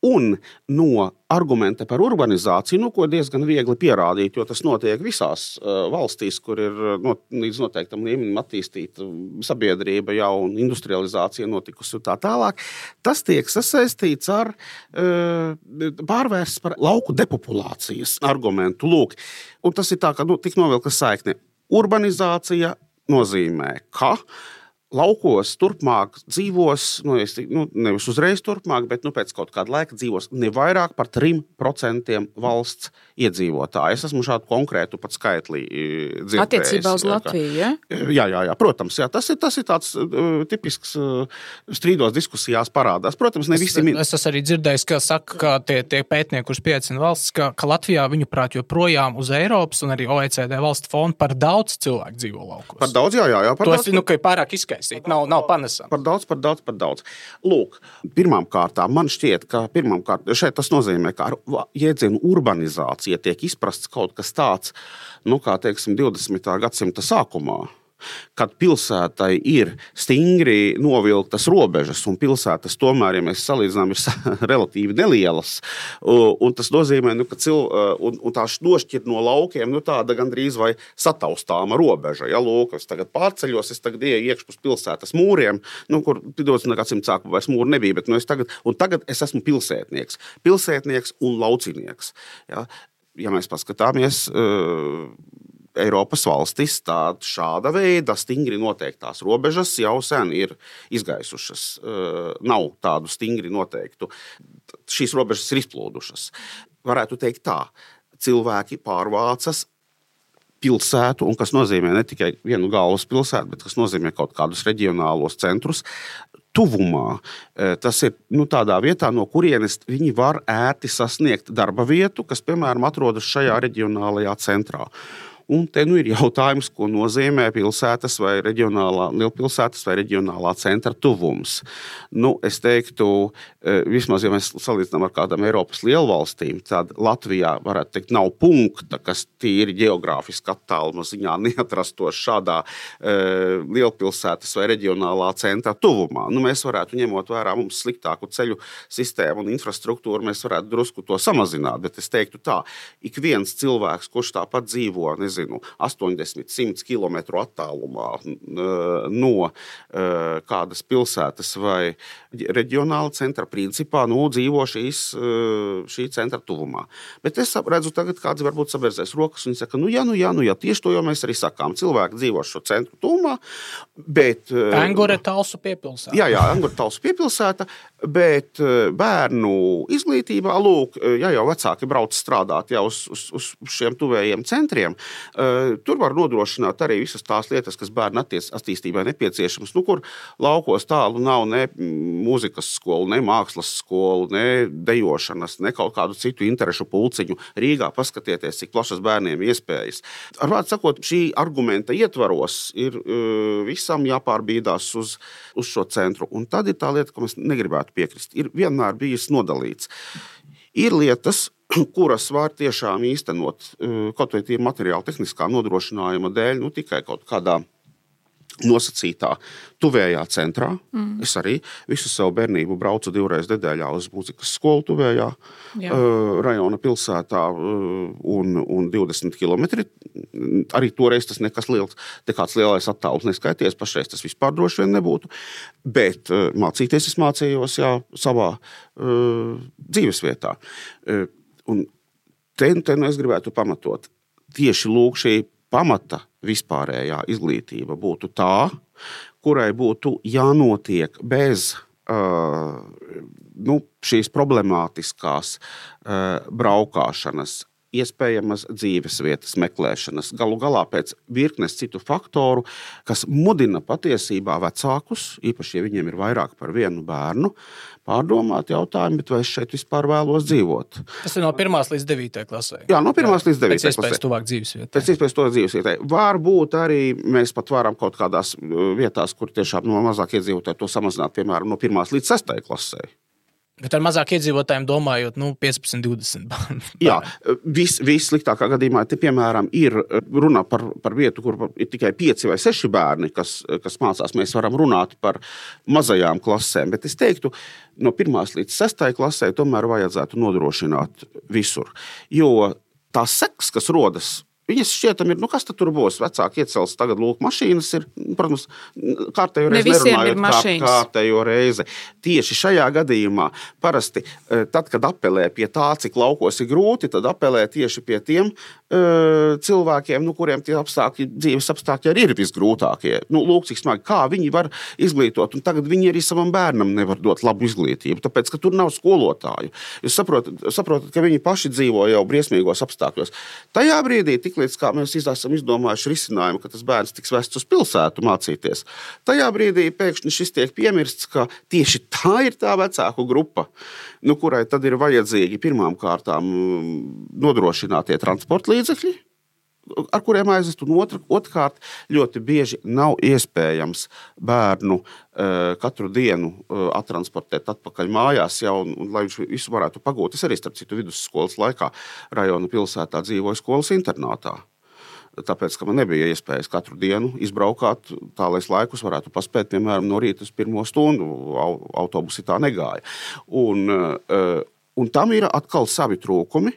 Un no argumenta par urbanizāciju, nu, ko diezgan viegli pierādīt, jo tas notiek visās uh, valstīs, kur ir no, līdz noteiktam līmenim attīstīta sabiedrība, jau industrializācija notikusi un tā tālāk. Tas tiek sasaistīts ar uh, pārvērsts par lauku depopulācijas argumentu. Lūk, un tas ir tā, ka nu, tik novilka saikne. Urbanizācija nozīmē, ka laukos turpmāk dzīvos, nu, es, nu, nevis uzreiz turpmāk, bet nu, pēc kaut kāda laika dzīvos ne vairāk par 3% valsts iedzīvotāju. Es esmu šādu konkrētu pat skaitli dzirdējis. Attiecībā uz Latviju, ja? Jā, jā, jā protams, jā, tas, ir, tas ir tāds uh, tipisks uh, strīdos diskusijās parādās. Protams, ne visi. Es, es esmu arī dzirdējis, ka saka, ka tie, tie pētnieki, kurus piecina valsts, ka, ka Latvijā, viņuprāt, joprojām uz Eiropas un arī OECD valstu fondu par daudz cilvēku dzīvo laukos. Par daudz, jā, jā. jā par to daudz, es, nu, ka ir pārāk izskaidrs izkaisīt. Nav, nav panesami. Par daudz, par daudz, par daudz. Lūk, pirmām kārtām man šķiet, ka pirmkārt, šeit tas nozīmē, ka ar jēdzienu urbanizācija tiek izprasts kaut kas tāds, nu, kā teiksim, 20. gadsimta sākumā kad pilsētai ir stingri novilktas robežas, un pilsētas tomēr, ja mēs salīdzinām, ir *laughs* relatīvi nelielas. Un tas nozīmē, nu, ka cil, un, un tā nošķirt no laukiem nu, tāda gandrīz vai sataustāma robeža. Ja lūk, es tagad pārceļos, es tagad ieju iekšpus pilsētas mūriem, nu, kur 20. gadsimta sākumā vairs mūri nebija, bet nu, es tagad, tagad es esmu pilsētnieks. Pilsētnieks un laucinieks. Ja? Ja mēs paskatāmies, uh, Eiropas valstis tāda šāda veida stingri noteiktās robežas jau sen ir izgaisušas. Nav tādu stingri noteiktu. Šīs robežas ir izplūdušas. Varētu teikt tā, cilvēki pārvācas pilsētu, un kas nozīmē ne tikai vienu galvaspilsētu, bet kas nozīmē kaut kādus reģionālos centrus. Tuvumā tas ir nu, tādā vietā, no kurienes viņi var ērti sasniegt darba vietu, kas, piemēram, atrodas šajā reģionālajā centrā. Un te nu ir jautājums, ko nozīmē pilsētas vai reģionālā, lielpilsētas vai reģionālā centra tuvums. Nu, es teiktu, e, vismaz, ja mēs salīdzinām ar kādām Eiropas lielvalstīm, tad Latvijā varētu teikt, nav punkta, kas tīri geogrāfiski attāluma ziņā *laughs* neatrastos šādā e, lielpilsētas vai reģionālā centra tuvumā. Nu, mēs varētu, ņemot vērā mums sliktāku ceļu sistēmu un infrastruktūru, mēs varētu drusku to samazināt. Bet es teiktu tā, ik viens cilvēks, kurš tāpat dzīvo, nezinu, nezinu, 80, 100 km attālumā no kādas pilsētas vai reģionāla centra, principā nu, dzīvo šīs, šī centra tuvumā. Bet es redzu, tagad kāds varbūt savērsēs rokas un saka, nu jā, nu jā, nu jā, tieši to jau mēs arī sakām. Cilvēki dzīvo šo centru tuvumā, bet. Angora talsu piepilsēta. Jā, jā, Angora talsu piepilsēta, bet bērnu izglītībā, lūk, ja jau vecāki brauc strādāt jau uz, uz, uz šiem tuvējiem centriem, tur var nodrošināt arī visas tās lietas, kas bērnu attīstībai nepieciešamas. Nu, kur laukos tālu nav ne mūzikas skola, ne mākslas skola, ne dejošanas, ne kaut kādu citu interesu pulciņu. Rīgā paskatieties, cik plašas bērniem iespējas. Ar vārdu sakot, šī argumenta ietvaros ir uh, visam jāpārbīdās uz, uz šo centru. Un tad ir tā lieta, ko mēs negribētu piekrist. Ir vienmēr bijis nodalīts. Ir lietas, *clears throat* kuras var tiešām īstenot eh, kaut vai tīri materiāla tehniskā nodrošinājuma dēļ, nu, tikai kaut kādā nosacītā tuvējā centrā. Mm. Es arī visu savu bērnību braucu divreiz nedēļā uz muzikas skolu tuvējā Jā. uh, rajona pilsētā, uh, un, un 20 km. Arī toreiz tas nekas liels, nekāds lielais attālums neskaities. Pašreiz tas vispār droši vien nebūtu. Bet uh, mācīties es mācījos jā, savā uh, dzīvesvietā. Uh, un te, te nu es gribētu pamatot. Tieši šī pamata vispārējā izglītība būtu tā, kurai būtu jānotiek bez uh, nu, šīs problemātiskās uh, braukšanas, iespējamas dzīvesvietas meklēšanas, galu galā pēc virknes citu faktoru, kas mudina patiesībā vecākus, īpaši, ja viņiem ir vairāk par vienu bērnu, pārdomāt jautājumu, vai es šeit vispār vēlos dzīvot. Tas ir no 1 līdz 9 klasē. Jā, no 1 līdz 9 klasē. Pēc iespējas tuvāk dzīvesvietai. Pēc iespējas tuvāk dzīvesvietai. Varbūt arī mēs pat varam kaut kādās uh, vietās, kur tiešām no mazāk iedzīvotāji to samazināt, piemēram, no 1 līdz 6 klasē. Bet ar mazāk iedzīvotājiem domājot, nu, 15, 20 bērnu. Jā, vis, vissliktākā gadījumā, te, piemēram, ir runa par, par vietu, kur ir tikai 5 vai 6 bērni, kas, kas mācās. Mēs varam runāt par mazajām klasēm, bet es teiktu, no 1 līdz 6 klasē tomēr vajadzētu nodrošināt visur. Jo tās seks, kas rodas Viņas šķietam ir, nu kas tur būs? Vecāki iecels, tagad lūk, mašīnas ir, protams, kārtējo reizi nerunājot kā, kārtējo reizi. Tieši šajā gadījumā parasti eh, tad, kad apelē pie tā, cik laukos ir grūti, tad apelē tieši pie tiem cilvēkiem, nu, kuriem tie apstākļi, dzīves apstākļi arī ir visgrūtākie. Nu, lūk, cik smagi, kā viņi var izglītot, un tagad viņi arī savam bērnam nevar dot labu izglītību, tāpēc, ka tur nav skolotāju. Jūs saprotat, saprotat ka viņi paši dzīvo jau briesmīgos apstākļos. Tajā brīdī, tik tiklīdz mēs esam izdomājuši risinājumu, ka tas bērns tiks vests uz pilsētu mācīties, tajā brīdī pēkšņi šis tiek piemirsts, ka tieši tā ir tā vecāku grupa, nu, kurai tad ir vajadzīgi pirmām kārtām mm, nodrošinātie transporta līdzekļi ar kuriem aizvest, un otr, otrkārt, ļoti bieži nav iespējams bērnu uh, katru dienu uh, attransportēt atpakaļ mājās, jau, un, un, lai viņš visu varētu pagūt. Es arī, starp citu, vidusskolas laikā rajona pilsētā dzīvoju skolas internātā. Tāpēc, ka man nebija iespējas katru dienu izbraukāt tā, lai es laikus varētu paspēt, piemēram, no rīta uz pirmo stundu. Autobusi tā negāja. Un, uh, Un tam ir atkal savi trūkumi.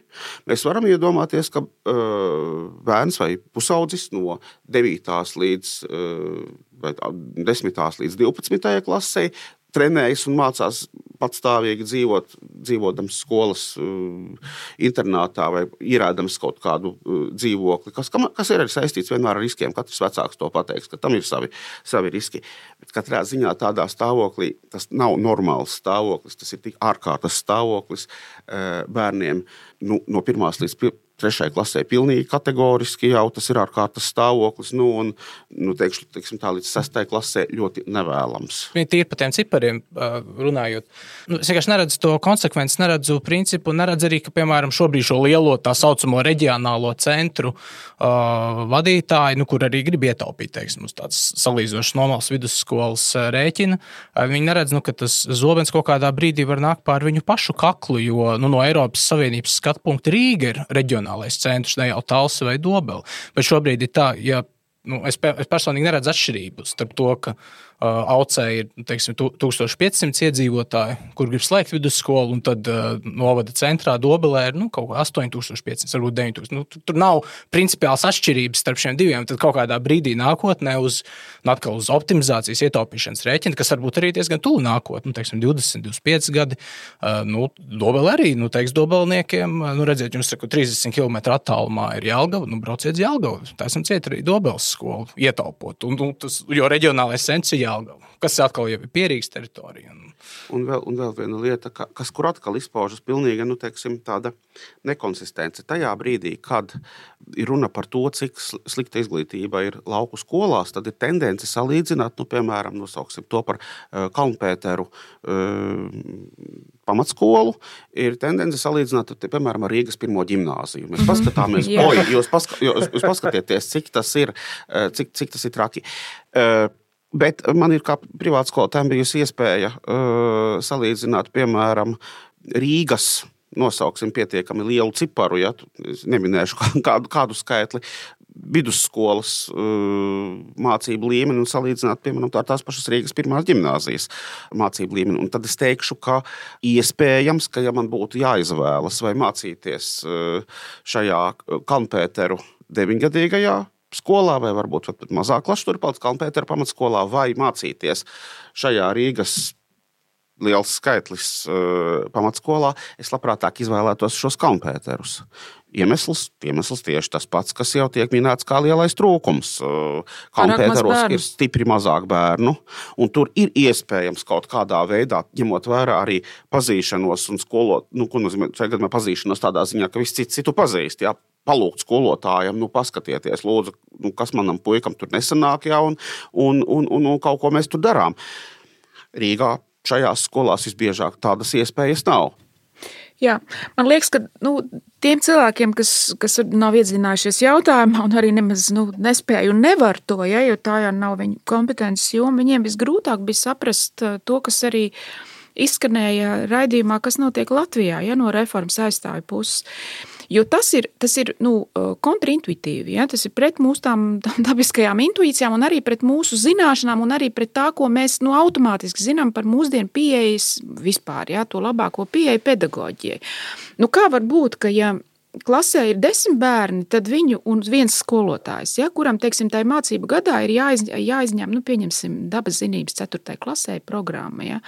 Mēs varam iedomāties, ka uh, bērns vai pusaudzis no 9. līdz uh, 10. līdz 12. klasē trenējas un mācās patstāvīgi dzīvot, dzīvojams skolas uh, internātā vai ierādams kaut kādu uh, dzīvokli, kas, kas ir saistīts vienmēr ar riskiem. Katrs vecāks to pateiks, ka tam ir savi, savi riski. Bet katrā ziņā tādā stāvoklī tas nav normāls stāvoklis, tas ir tik ārkārtas stāvoklis uh, bērniem nu, no pirmās līdz trešajai klasē pilnīgi kategoriski jau tas ir ārkārtas stāvoklis. Nu, un, nu, teikšu, teiksim, tā līdz sestajai klasē ļoti nevēlams. Tīri par tiem cipariem runājot. Nu, es vienkārši neredzu to konsekvenci, neredzu principu, neredzu arī, ka, piemēram, šobrīd šo lielo tā saucamo reģionālo centru uh, vadītāji, nu, kur arī grib ietaupīt, teiksim, uz tādas salīdzinošas normālas vidusskolas rēķina, viņi neredz, nu, ka tas zobens kaut kādā brīdī var nākt pār viņu pašu kaklu, jo nu, no Eiropas Savienības skatu punkta Rīga ir reģionāla reģionālais centrs, ne jau Talsa vai Dobela. Bet šobrīd ir tā, ja nu, es, es personīgi neredzu atšķirību starp to, ka Aucē ir teiksim, 1500 iedzīvotāji, kur grib slēgt vidusskolu, un tad uh, novada centrā Dobelē ir nu, kaut kā 8500, varbūt 9000. Nu, tur nav principiāls atšķirības starp šiem diviem. Tad kaut kādā brīdī nākotnē uz, nu, uz optimizācijas ietaupīšanas rēķina, kas varbūt arī diezgan tuvu nākotnē, nu, teiksim, 20, 25 gadi. Uh, nu, Dobelē arī, nu, teiks Dobelniekiem, nu, redziet, jums saku, 30 km attālumā ir Jālgava, nu, brauciet uz Jālgavu. Tā esam cieti arī Dobeles skolu ietaupot. Un, un tas, jo reģionālais centrs ir Jālgava, kas atkal jau ir pierīgs teritorija. Un vēl, un vēl viena lieta, ka, kas kur atkal izpaužas pilnīga nu, teiksim, nekonsistence. Tajā brīdī, kad ir runa par to, cik slikta izglītība ir lauku skolās, tad ir tendence salīdzināt, nu, piemēram, to par uh, Kalnpēteru. Uh, pamatskolu, ir tendence salīdzināt te, piemēram, ar Rīgas pirmo gimnāziju. Mēs mhm. paskatāmies, *laughs* mm -hmm. oi, jūs, paska, jūs, jūs paskatieties, cik tas ir, cik, cik tas ir traki. Uh, Bet man ir kā privāts skolotājiem bijusi iespēja uh, salīdzināt, piemēram, Rīgas. Nosauksim pietiekami lielu ciparu, ja neminēšu *laughs* kādu, kādu skaitli. vidusskolas uh, mācību līmeni un salīdzināt piemēram, ar tās pašas Rīgas pirmās gimnāzijas mācību līmeni. Un tad es teikšu, ka iespējams, ka ja man būtu jāizvēlas vai mācīties uh, šajā Kalnpēteru deviņgadīgajā skolā, vai varbūt pat mazāk klašu turpāts Kalnpētera pamatskolā, vai mācīties šajā Rīgas liels skaitlis uh, pamatskolā, es labprātāk izvēlētos šos Kalnpēterus. Iemesls, iemesls tieši tas pats, kas jau tiek minēts kā lielais trūkums. Kalnpēteros ir stipri mazāk bērnu, un tur ir iespējams kaut kādā veidā, ņemot vērā arī pazīšanos un skolot, nu, ko nozīmē pazīšanos tādā ziņā, ka viss cits citu pazīst. Jā. Palūgt skolotājiem, nu, paskatieties, lūdzu, nu, kas manam puikam tur nesanāk, jā, un, un, un, un, un kaut ko mēs tur darām. Rīgā šajās skolās visbiežāk tādas iespējas nav. Jā, man liekas, ka nu, tiem cilvēkiem, kas, kas nav iedzinājušies jautājumā, un arī nemaz nu, nespēja un nevar to, ja, jo tā jau nav viņu kompetences joma, viņiem visgrūtāk bija saprast uh, to, kas arī izskanēja raidījumā, kas notiek Latvijā, ja no reformas aizstāvju puses. Jo tas ir, tas ir nu, kontraintuitīvi. Ja? Tas ir pret mūsu tām, dabiskajām intuīcijām, un arī pret mūsu zināšanām, un arī pret tā, ko mēs nu, automātiski zinām par mūsdienu pieejas vispār, ja? to labāko pieeju pedagoģijai. Nu, kā var būt, ka ja klasē ir desmit bērni, tad viņu un viens skolotājs, ja, kuram teiksim, tā mācību gadā ir jāiz, jāizņem, nu, pieņemsim, dabas zinības 4. klasē programma. Ja.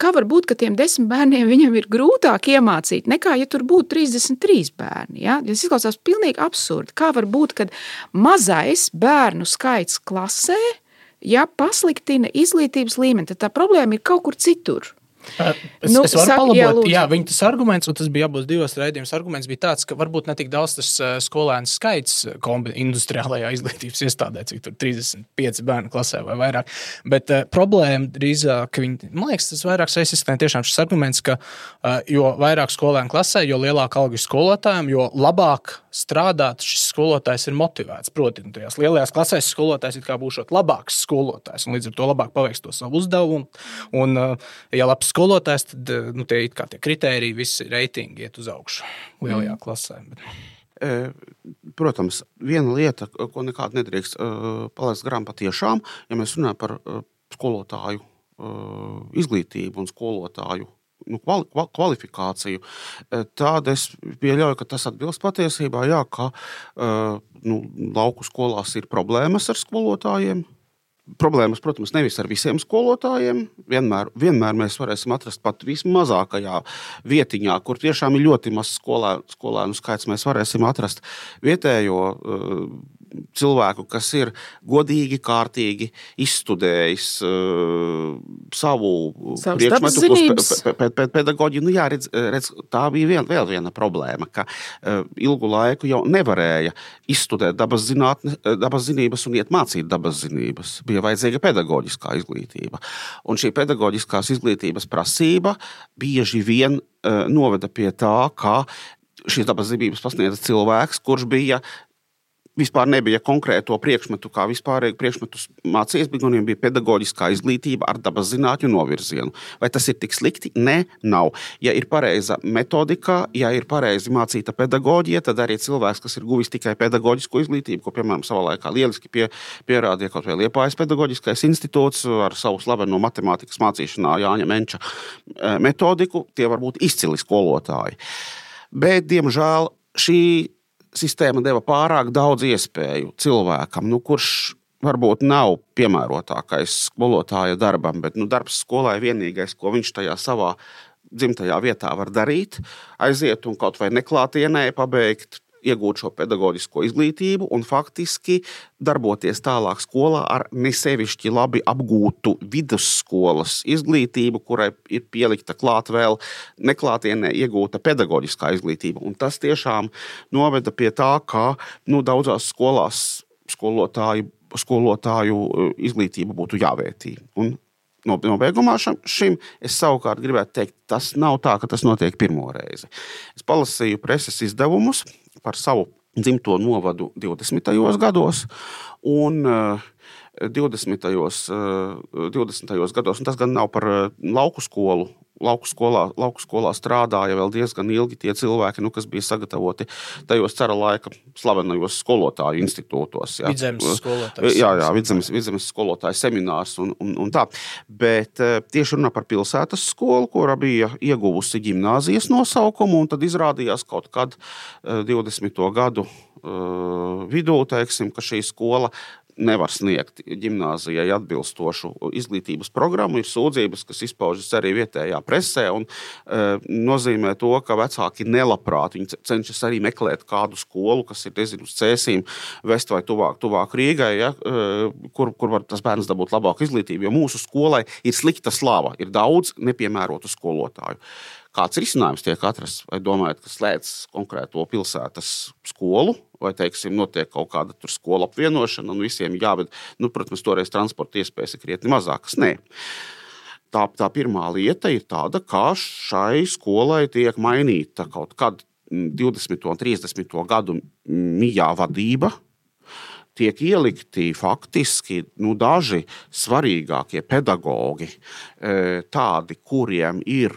Kā var būt, ka tiem desmit bērniem viņam ir grūtāk iemācīt nekā, ja tur būtu 33 bērni? Ja? Tas izklausās pilnīgi absurdi. Kā var būt, ka mazais bērnu skaits klasē ja pasliktina izglītības līmeni, tad tā problēma ir kaut kur citur. Es, nu, es varu saka, palabot, jā, jā, viņa tas arguments, un tas bija abos divos raidījumos, arguments bija tāds, ka varbūt ne tik daudz tas skolēnu skaits kombi, industriālajā izglītības iestādē, cik tur 35 bērnu klasē vai vairāk. Bet uh, problēma drīzāk, viņi, man liekas, tas vairāk saistās tiešām šis arguments, ka uh, jo vairāk skolēnu klasē, jo lielāka alga ir skolotājiem, jo labāk strādāt šis skolotājs ir motivēts. Proti, nu, tajās lielajās klasēs skolotājs ir kā būšot labāks skolotājs, un līdz ar to labāk paveiks to savu uzdevumu. Un, uh, ja labs skolotājs, tad eh, nu, tie, tie kritēriji, visi reitingi iet uz augšu lielajā mm. klasē. Bet... Protams, viena lieta, ko nekādu nedrīkst palaist garām, patiešām, ja mēs runājam par skolotāju izglītību un skolotāju nu, kvali, kvalifikāciju, tad es pieļauju, ka tas atbilst patiesībā, jā, ka nu, lauku skolās ir problēmas ar skolotājiem problēmas, protams, nevis ar visiem skolotājiem. Vienmēr, vienmēr mēs varēsim atrast pat vismazākajā vietiņā, kur tiešām ir ļoti mazs skolēnu, skolēnu skaits. Mēs varēsim atrast vietējo uh, cilvēku, kas ir godīgi, kārtīgi izstudējis uh, savu Savs priekšmetu, pe, pedagoģiju. Nu, jā, redz, redz, tā bija vien, vēl viena problēma, ka uh, ilgu laiku jau nevarēja izstudēt dabas, zinātne, uh, dabas zinības un iet mācīt dabas zinības. Bija vajadzīga pedagoģiskā izglītība. Un šī pedagoģiskās izglītības prasība bieži vien uh, noveda pie tā, ka šīs dabas zinības pasniedza cilvēks, kurš bija vispār nebija konkrēto priekšmetu, kā vispārēju priekšmetu mācījies, bet viņiem bija pedagoģiskā izglītība ar dabas zinātņu novirzienu. Vai tas ir tik slikti? Nē, nav. Ja ir pareiza metodika, ja ir pareizi mācīta pedagoģija, tad arī cilvēks, kas ir guvis tikai pedagoģisko izglītību, ko, piemēram, savā laikā lieliski pie, pierādīja kaut vai Liepājas pedagoģiskais institūts ar savu slaveno matemātikas mācīšanā Jāņa Menča eh, metodiku, tie var būt izcili skolotāji. Bet, diemžēl, šī sistēma deva pārāk daudz iespēju cilvēkam, nu, kurš varbūt nav piemērotākais skolotāja darbam, bet nu, darbs skolā ir vienīgais, ko viņš tajā savā dzimtajā vietā var darīt, aiziet un kaut vai neklātienē pabeigt iegūt šo pedagoģisko izglītību un faktiski darboties tālāk skolā ar nesevišķi labi apgūtu vidusskolas izglītību, kurai ir pielikta klāt vēl neklātienē iegūta pedagoģiskā izglītība. Un tas tiešām noveda pie tā, ka nu, daudzās skolās skolotāju, skolotāju e, izglītība būtu jāvērtī. Un Nobeigumā šim es savukārt gribētu teikt, tas nav tā, ka tas notiek pirmo reizi. Es palasīju preses izdevumus, par savu dzimto novadu 20. gados. Un, 20. 20. gados, un tas gan nav par eh, lauku skolu lauku skolā, lauku skolā strādāja vēl diezgan ilgi tie cilvēki, nu, kas bija sagatavoti tajos cara laika slavenajos skolotāju institūtos. Jā, vidzemes skolotāju. Jā, jā vidzemes, vidzemes skolotāju seminārs un, un, un tā. Bet eh, tieši runā par pilsētas skolu, kura bija ieguvusi ģimnāzijas nosaukumu, un tad izrādījās kaut kad 20. Eh, gadu eh, vidū, teiksim, ka šī skola nevar sniegt gimnājai atbilstošu izglītības programmu. Ir sūdzības, kas izpaužas arī vietējā presē, un e, nozīmē to, ka vecāki nelabprāt cenšas arī meklēt kādu skolu, kas ir nezinu, uz cēsīm, vest vai tuvāk, tuvāk Rīgai, ja, e, kur, kur var tas bērns dabūt labāku izglītību. Jo mūsu skolai ir slikta slava, ir daudz nepiemērotu skolotāju. Kāds risinājums tiek atrasts? Vai domājat, ka slēdz konkrēto pilsētas skolu, vai teiksim, notiek kaut kāda skola apvienošana, un visiem jāved, nu, protams, toreiz transporta iespējas ir krietni mazākas. Nē. Tā, tā pirmā lieta ir tāda, ka šai skolai tiek mainīta kaut kad 20. un 30. gadu mijā vadība, tiek ielikti faktiski nu, daži svarīgākie pedagoģi, e, tādi, kuriem ir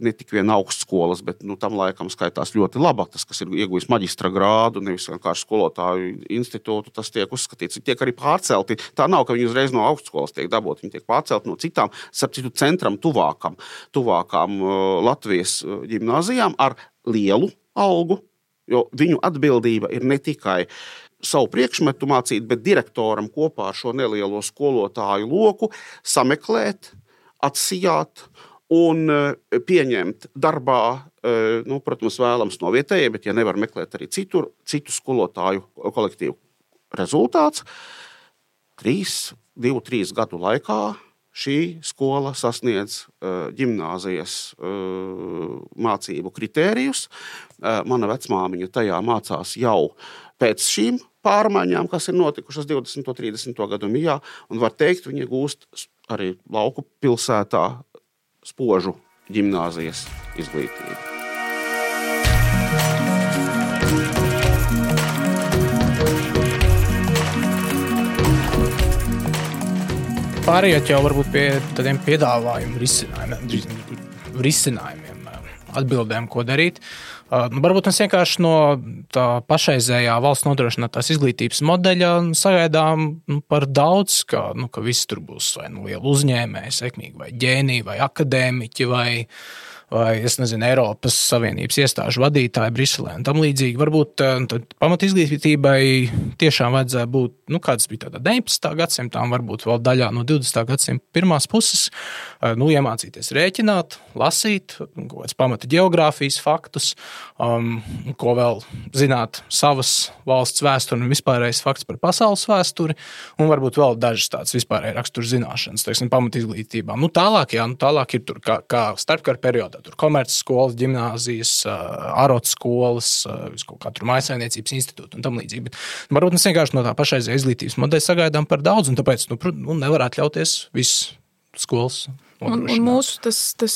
ne tik vien augstskolas, bet nu, tam laikam skaitās ļoti labi. Tas, kas ir ieguvis maģistra grādu, nevis vienkārši skolotāju institūtu, tas tiek uzskatīts. Viņi tiek arī pārcelti. Tā nav, ka viņi uzreiz no augstskolas tiek dabūti. Viņi tiek pārcelti no citām, starp citu, centram tuvākam, tuvākām uh, Latvijas uh, gimnāzijām ar lielu algu. Jo viņu atbildība ir ne tikai savu priekšmetu mācīt, bet direktoram kopā ar šo nelielo skolotāju loku sameklēt, atsijāt un eh, pieņemt darbā, eh, nu, protams, vēlams no vietējiem, bet, ja nevar meklēt arī citur, citu skolotāju kolektīvu rezultāts, trīs, divu, trīs gadu laikā šī skola sasniedz uh, gimnāzijas mācību kritērijus. Mana vecmāmiņa tajā mācās jau pēc šīm pārmaiņām, kas ir notikušas 20. un 30. gadu mijā, un var teikt, viņa gūst arī lauku pilsētā spožu gimnāzijas izglītību. Pārējot jau varbūt pie tādiem piedāvājumu risinājumiem, risinājumiem atbildēm, ko darīt. Nu, varbūt mēs vienkārši no tā pašreizējā valsts nodrošinātās izglītības modeļa sagaidām nu, par daudz, ka, nu, ka viss tur būs vai nu liela uzņēmēja, sekmīgi, vai ģēnija, vai akadēmiķi, vai vai nezinu, Eiropas Savienības iestāžu vadītāji Briselē un tam līdzīgi. Varbūt eh, pamat izglītībai tiešām vajadzēja būt, nu, kāds bija tādā 19. gadsimtā, un varbūt vēl daļā no 20. gadsimta pirmās puses, eh, nu, iemācīties rēķināt, lasīt, kaut kāds pamata geogrāfijas faktus, um, ko vēl zināt savas valsts vēsturi un vispārējais fakts par pasaules vēsturi, un varbūt vēl dažas tādas vispārējas rakstura zināšanas, teiksim, pamat izglītībā. Nu, tālāk, jā, nu, tālāk ir tur kā, kā starpkara periodā tur komercskolas, gimnāzijas, arotas skolas, kaut kādu maisaimniecības institūtu un tam līdzīgi. Bet, nu, varbūt mēs vienkārši no tā pašreizējā izglītības modeļa sagaidām par daudz, un tāpēc nu, nu, nevar atļauties visas skolas Un, un mūsu tas, tas,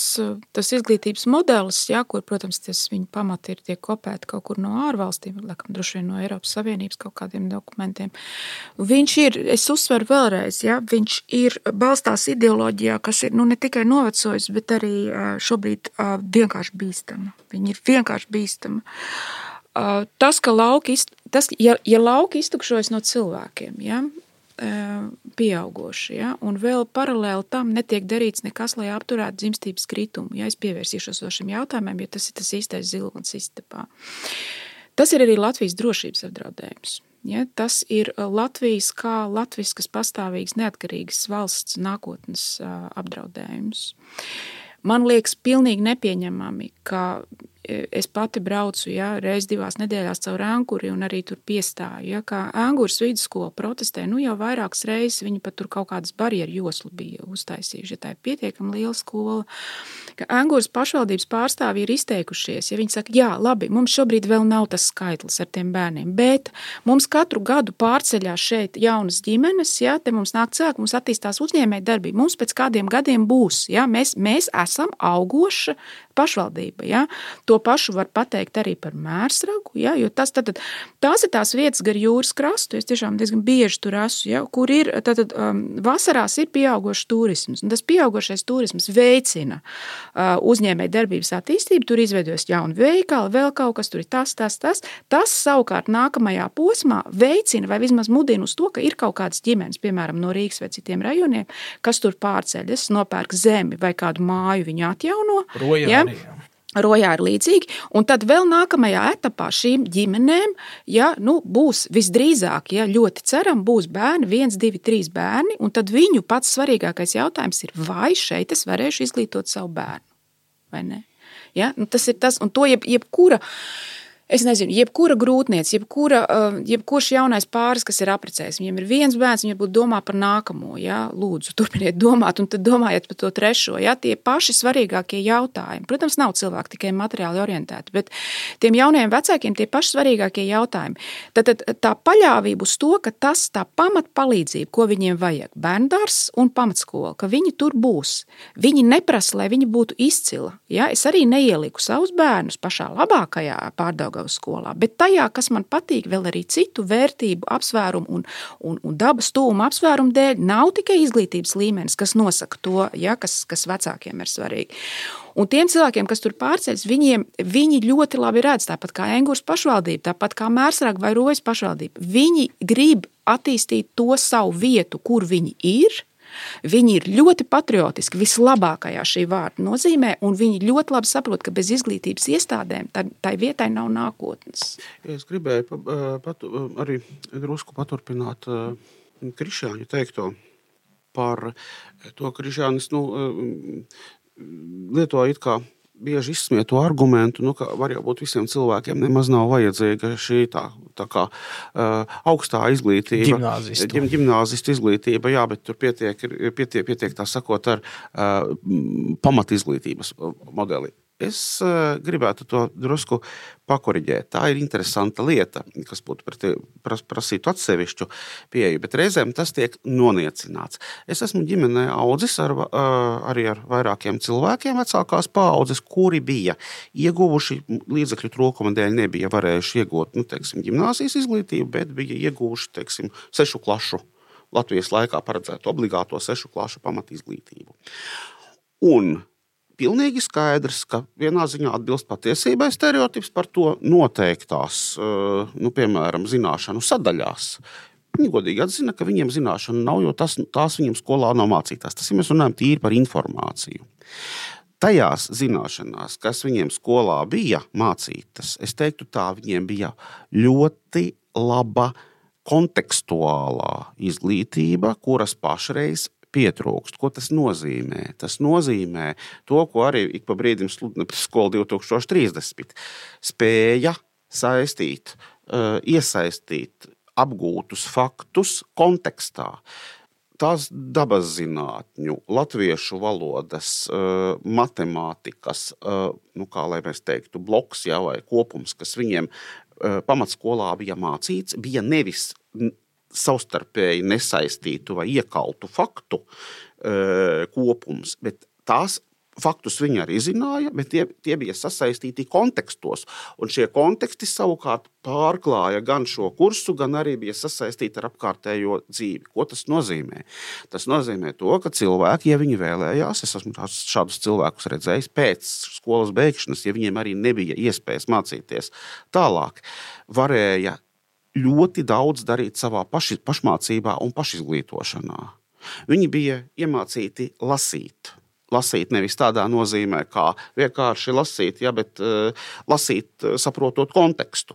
tas izglītības modelis, jā, kur, protams, tas viņa pamati ir tiek kopēti kaut kur no ārvalstīm, laikam, droši vien no Eiropas Savienības kaut kādiem dokumentiem. Viņš ir, es uzsveru vēlreiz, jā, viņš ir balstās ideoloģijā, kas ir nu, ne tikai novecojis, bet arī šobrīd vienkārši bīstama. Viņa ir vienkārši bīstama. Tas, ka lauki, tas, ja, ja lauki iztukšojas no cilvēkiem, ja, pieauguši. Ja? Un vēl paralēli tam netiek darīts nekas, lai apturētu dzimstības kritumu. Ja es pievērsīšos šim jautājumam, jo tas ir tas īstais zilonis istabā. Tas ir arī Latvijas drošības apdraudējums. Ja, tas ir Latvijas kā Latvijas pastāvīgas neatkarīgas valsts nākotnes apdraudējums. Man liekas, pilnīgi nepieņemami, ka es pati braucu ja, reizes divās nedēļās caur Anguri un arī tur piestāju. Ja, kā Angūras vidusskola protestē, nu jau vairākas reizes viņi pat tur kaut kādas barjeru joslu bija uztaisījuši. Ja tā ir pietiekami liela skola. Angūras pašvaldības pārstāvji ir izteikušies. Ja viņi saka, jā, labi, mums šobrīd vēl nav tas skaitlis ar tiem bērniem, bet mums katru gadu pārceļās šeit jaunas ģimenes, ja te mums nāk cilvēki, mums attīstās uzņēmēji darbība. Mums pēc kādiem gadiem būs, ja mēs, mēs esam augoša pašvaldība. Ja? To pašu var pateikt arī par mērsragu, ja? jo tas, tad, tās ir tās vietas gar jūras krastu. Es tiešām diezgan bieži tur esmu, ja? kur ir tad, um, vasarās ir pieaugušs turisms. Tas pieaugušais turisms veicina uh, uzņēmēju darbības attīstību. Tur izveidojas jauni veikali, vēl kaut kas tur ir tas, tas, tas. Tas savukārt nākamajā posmā veicina vai vismaz mudina uz to, ka ir kaut kādas ģimenes, piemēram, no Rīgas vai citiem rajoniem, kas tur pārceļas, nopērk zemi vai kādu māju, viņu atjauno. Rojā ja? Arī, jā. Rojā ir līdzīgi, un tad vēl nākamajā etapā šīm ģimenēm ja, nu, būs visdrīzāk, ja ļoti ceram, būs bērni, viens, divi, trīs bērni. Tad viņu pats svarīgākais jautājums ir, vai šeit es varēšu izglītot savu bērnu vai ne. Ja? Nu, tas ir tas, un to jeb, jebkura. Es nezinu, jebkura grūtniece, jebkura, uh, jebkurš jaunais pāris, kas ir apprecējis, viņam ir viens bērns, viņš varbūt domā par nākamo. Jā, lūdzu, turpiniet domāt, un tad domājiet par to trešo. Jā, tie paši svarīgākie jautājumi. Protams, nav cilvēki tikai materiāli orientēti, bet tiem jaunajiem vecākiem tie paši svarīgākie jautājumi. Tad, tad tā paļāvība uz to, ka tas tā pamatpalīdzība, ko viņiem vajag, bērndārs un pamatskola, ka viņi tur būs. Viņi neprasa, lai viņi būtu izcili. Jā, es arī neieliku savus bērnus pašā labākajā pārdaugā Daugavas skolā, bet tajā, kas man patīk, vēl arī citu vērtību apsvērumu un, un, un dabas tūmu apsvērumu dēļ, nav tikai izglītības līmenis, kas nosaka to, ja, kas, kas vecākiem ir svarīgi. Un tiem cilvēkiem, kas tur pārceļas, viņiem, viņi ļoti labi redz, tāpat kā Engūras pašvaldība, tāpat kā Mērsraga vai Rojas pašvaldība. Viņi grib attīstīt to savu vietu, kur viņi ir, Viņi ir ļoti patriotiski, vislabākajā šī vārda nozīmē, un viņi ļoti labi saprot, ka bez izglītības iestādēm tai vietai nav nākotnes. Es gribēju pat, arī drusku paturpināt Krišāņa teikto par to, Krišānis nu, lieto it kā bieži izsmieto argumentu, nu, ka var jau būt visiem cilvēkiem nemaz nav vajadzīga šī tā, tā kā uh, augstā izglītība. Gimnāzistu. Ģim, gimnāzistu izglītība, jā, bet tur pietiek, pietiek, pietiek tā sakot ar uh, pamatizglītības modeli. Es uh, gribētu to drusku pakoriģēt. Tā ir interesanta lieta, kas būtu pras, prasītu atsevišķu pieeju, bet reizēm tas tiek noniecināts. Es esmu ģimenē audzis ar, uh, arī ar vairākiem cilvēkiem, vecākās paaudzes, kuri bija ieguvuši līdzekļu trūkuma dēļ, nebija varējuši iegūt nu, teiksim, gimnāzijas izglītību, bet bija ieguvuši teiksim, sešu klašu. Latvijas laikā paredzētu obligāto sešu klašu pamatizglītību. Un pilnīgi skaidrs, ka vienā ziņā atbilst patiesībai stereotips par to noteiktās, eh, nu, piemēram, zināšanu sadaļās. Viņi godīgi atzina, ka viņiem zināšana nav, jo tas, tās viņiem skolā nav mācītās. Tas ir mēs runājam tīri par informāciju. Tajās zināšanās, kas viņiem skolā bija mācītas, es teiktu, tā viņiem bija ļoti laba kontekstuālā izglītība, kuras pašreiz pietrūkst. Ko tas nozīmē? Tas nozīmē to, ko arī ik pa brīdim sludina skola 2030. Spēja saistīt, eh, iesaistīt apgūtus faktus kontekstā. Tās dabas zinātņu, latviešu valodas, eh, matemātikas, eh, nu, kā lai mēs teiktu, bloks ja, vai kopums, kas viņiem pamatskolā bija mācīts, bija nevis savstarpēji nesaistītu vai iekaltu faktu e, kopums, bet tās faktus viņi arī zināja, bet tie, tie bija sasaistīti kontekstos. Un šie konteksti savukārt pārklāja gan šo kursu, gan arī bija sasaistīti ar apkārtējo dzīvi. Ko tas nozīmē? Tas nozīmē to, ka cilvēki, ja viņi vēlējās, es esmu šādus cilvēkus redzējis pēc skolas beigšanas, ja viņiem arī nebija iespējas mācīties tālāk, varēja ļoti daudz darīt savā paši, pašmācībā un pašizglītošanā. Viņi bija iemācīti lasīt. Lasīt nevis tādā nozīmē, kā vienkārši lasīt, ja, bet uh, lasīt, uh, saprotot kontekstu.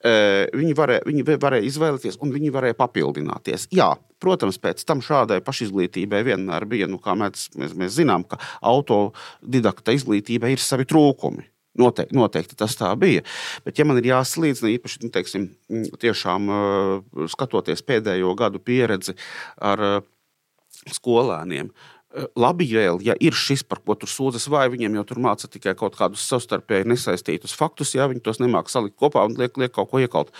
Uh, viņi, varēja, viņi varēja izvēlēties, un viņi varēja papildināties. Jā, protams, pēc tam šādai pašizglītībai vienmēr bija, nu, kā mēs, mēs, mēs zinām, ka autodidakta izglītībai ir savi trūkumi. Noteikti, noteikti tas tā bija. Bet, ja man ir jāsalīdzina, īpaši nu, teiksim, tiešām, uh, skatoties pēdējo gadu pieredzi ar uh, skolēniem, uh, labi vēl, ja ir šis, par ko tur sūdzas, vai viņiem jau tur māca tikai kaut kādus savstarpēji nesaistītus faktus, ja viņi tos nemāķi salikt kopā un liek, liek kaut ko iekalt.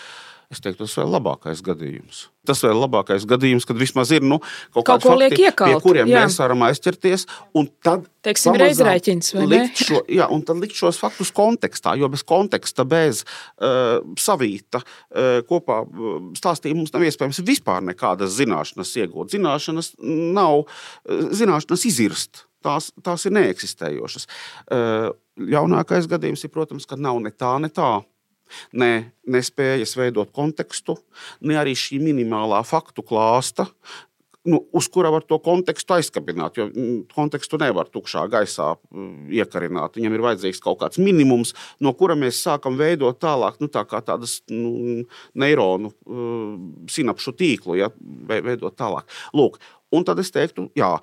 Es teiktu, tas vēl labākais gadījums. Tas vēl labākais gadījums, kad vismaz ir nu, kaut, kaut ko liek iekalt, pie kuriem jā. mēs varam aizķerties. Tad, Teiksim, reizrēķins, vai ne? Šo, jā, un tad likt šos faktus kontekstā, jo bez konteksta, bez uh, savīta uh, kopā stāstījuma mums nav iespējams vispār nekādas zināšanas iegūt. Zināšanas nav, zināšanas izirst. Tās, tās ir neeksistējošas. Uh, Jaunākais gadījums ir, protams, ka nav ne tā, ne tā. Ne, nespējas veidot kontekstu, ne arī šī minimālā faktu klāsta, nu, uz kura var to kontekstu aizkabināt. Jo mm, kontekstu nevar tukšā gaisā mm, iekarināt. Viņam ir vajadzīgs kaut kāds minimums, no kura mēs sākam veidot tālāk, nu, tā tādas nu, neironu uh, sinapšu tīklu, ja, veidot tālāk. Lūk, un tad es teiktu, jā,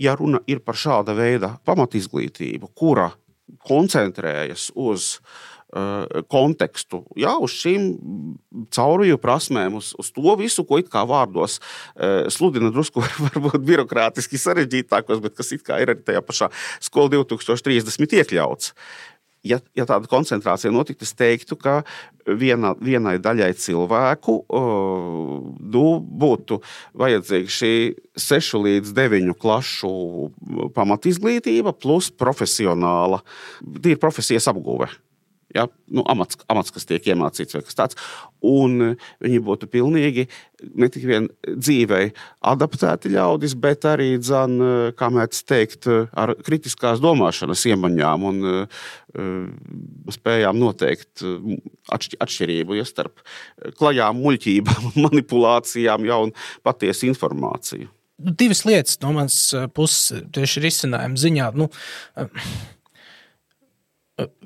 ja runa ir par šāda veida pamatizglītību, kura koncentrējas uz uh, kontekstu, jā, uz šīm caurviju prasmēm, uz, uz to visu, ko it kā vārdos uh, sludina drusku *laughs* varbūt birokrātiski sarežģītākos, bet kas it kā ir arī tajā pašā skola 2030 iekļauts. Ja, ja tāda koncentrācija notiktu, es teiktu, ka viena, vienai daļai cilvēku nu, būtu vajadzīga šī sešu līdz deviņu klašu pamatizglītība plus profesionāla, tīra profesijas apgūve ja, nu, amats, amats, kas tiek iemācīts, vai kas tāds. Un viņi būtu pilnīgi ne tikai dzīvei adaptēti ļaudis, bet arī, dzan, kā mēs teikt, ar kritiskās domāšanas iemaņām un spējām noteikt atšķirību ja, starp klajām muļķībām, *laughs* manipulācijām ja, un patiesu informāciju. Nu, divas lietas no manas puses tieši risinājuma ziņā. Nu,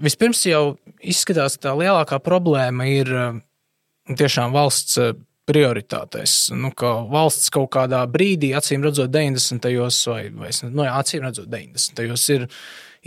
Vispirms jau izskatās, ka tā lielākā problēma ir eh, tiešām valsts eh, prioritātēs. Nu, valsts kaut kādā brīdī, acīm redzot, 90. vai, vai nu, jā, acīm redzot, 90. ir,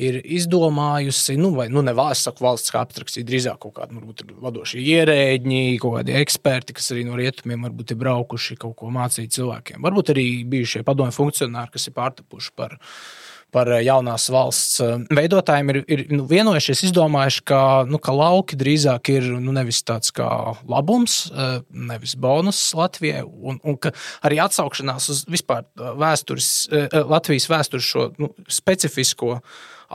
ir izdomājusi, nu, vai nu, ne valsts, saku, valsts kā abstrakcija, drīzāk kaut kādi varbūt, vadošie ierēģi, kaut kādi eksperti, kas arī no rietumiem varbūt ir braukuši kaut ko mācīt cilvēkiem. Varbūt arī bijušie padomju funkcionāri, kas ir pārtapuši par viņu par eh, jaunās valsts eh, veidotājiem ir, ir nu, vienojušies, izdomājuši, ka, nu, ka lauki drīzāk ir nu, nevis tāds kā labums, eh, nevis bonus Latvijai, un, un ka arī atsaukšanās uz vispār vēstures, Latvijas vēstures šo nu, specifisko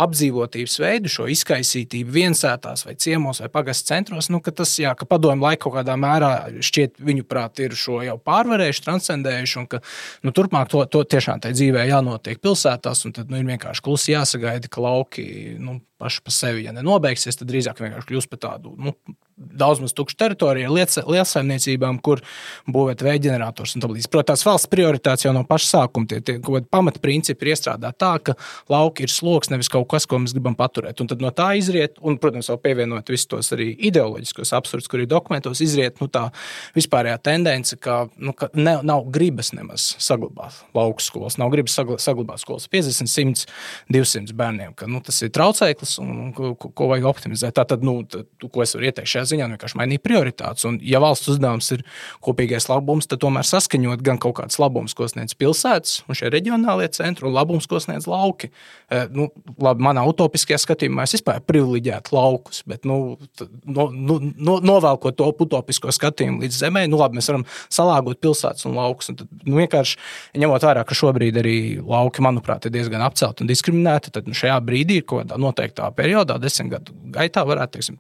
apdzīvotības veidu, šo izkaisītību viensētās vai ciemos vai pagastu centros, nu, ka tas, jā, ka padomju laiku kaut kādā mērā šķiet viņu prāt ir šo jau pārvarējuši, transcendējuši, un ka nu, turpmāk to, to tiešām tai dzīvē jānotiek pilsētās, un tad nu, ir vienkārši klusi jāsagaida, ka lauki nu, paši par sevi, ja nenobeigsies, tad drīzāk vienkārši kļūs par tādu nu, daudz maz tukšu teritoriju, lielsaimniecībām, kur būvēt vēja ģenerators un tā līdzīgi. Protams, valsts prioritātes jau no paša sākuma tie, tie pamatprincipi ir iestrādāti tā, ka lauki ir sloks, nevis kaut kas, ko mēs gribam paturēt. Un tad no tā izriet, un, protams, vēl pievienot visus tos arī ideoloģiskos absurdus, kur ir dokumentos, izriet nu, tā vispārējā tendence, ka, nu, ka ne, nav gribas nemaz saglabāt lauku skolas, nav gribas saglabāt skolas 50, 100, 200 bērniem, ka nu, tas ir traucēklis un, un ko, ko vajag optimizēt. Tā tad, nu, tad, ko es varu ieteikt šajā ziņā vienkārši mainīt prioritātes. Un, ja valsts uzdevums ir kopīgais labums, tad tomēr saskaņot gan kaut kāds labums, ko sniedz pilsētas un šie reģionālie centri, un labums, ko sniedz lauki. E, nu, labi, manā utopiskajā skatījumā es vispār privileģētu laukus, bet nu, no, no, no, novelkot to utopisko skatījumu līdz zemē, nu, labi, mēs varam salāgot pilsētas un laukus. Un tad, nu, vienkārši ņemot vērā, ka šobrīd arī lauki, manuprāt, ir diezgan apcelti un diskriminēti, tad nu, šajā brīdī, kaut kādā noteiktā periodā, desmit gadu gaitā, varētu teiksim,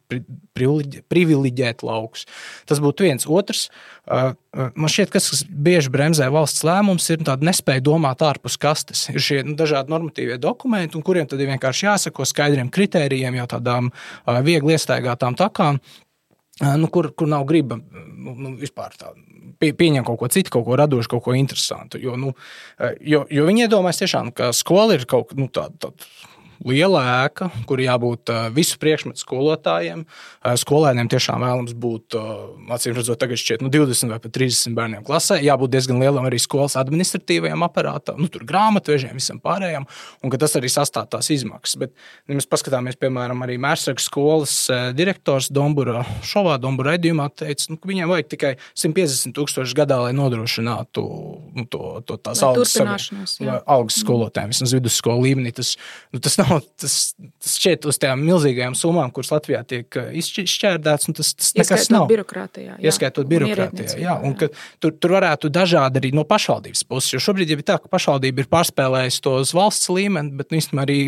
privileģēt laukus. Tas būtu viens. Otrs, man šķiet, kas bieži bremzē valsts lēmums, ir tāda nespēja domāt ārpus kastes. Ir šie nu, dažādi normatīvie dokumenti, kuriem tad ir vienkārši jāsako skaidriem kritērijiem, jau tādām viegli iestaigātām takām. Nu, kur, kur nav griba nu, nu, vispār tādu pie, pieņem kaut ko citu, kaut ko radošu, kaut ko interesantu. Jo, nu, jo, jo viņi iedomājas tiešām, ka skola ir kaut kāda nu, tāda. Tā, liela ēka, kur jābūt visu priekšmetu skolotājiem. Skolēniem tiešām vēlams būt, acīm redzot, tagad šķiet, nu, 20 vai pat 30 bērniem klasē. Jābūt diezgan lielam arī skolas administratīvajam aparātam, nu, tur grāmatvežiem, visam pārējiem, un tas arī sastāv tās izmaksas. Bet, ja mēs paskatāmies, piemēram, arī Mērsakas skolas direktors Dombura šovā, Dombura redzījumā, teica, nu, ka viņiem vajag tikai 150 tūkstoši gadā, lai nodrošinātu nu, to, to tās algas, algas skolotājiem, vismaz vidusskolu līmenī. Tas, nu, tas nav *laughs* nav tas, tas šķiet uz tām milzīgajām summām, kuras Latvijā tiek izšķērdētas. Tas, tas nekas nav. Birokrātijā, jā. Ieskaitot birokrātijā. Jā, un tur, tur varētu dažādi arī no pašvaldības puses. Jo šobrīd jau ir tā, ka pašvaldība ir pārspēlējusi to uz valsts līmeni, bet nu, īstenībā arī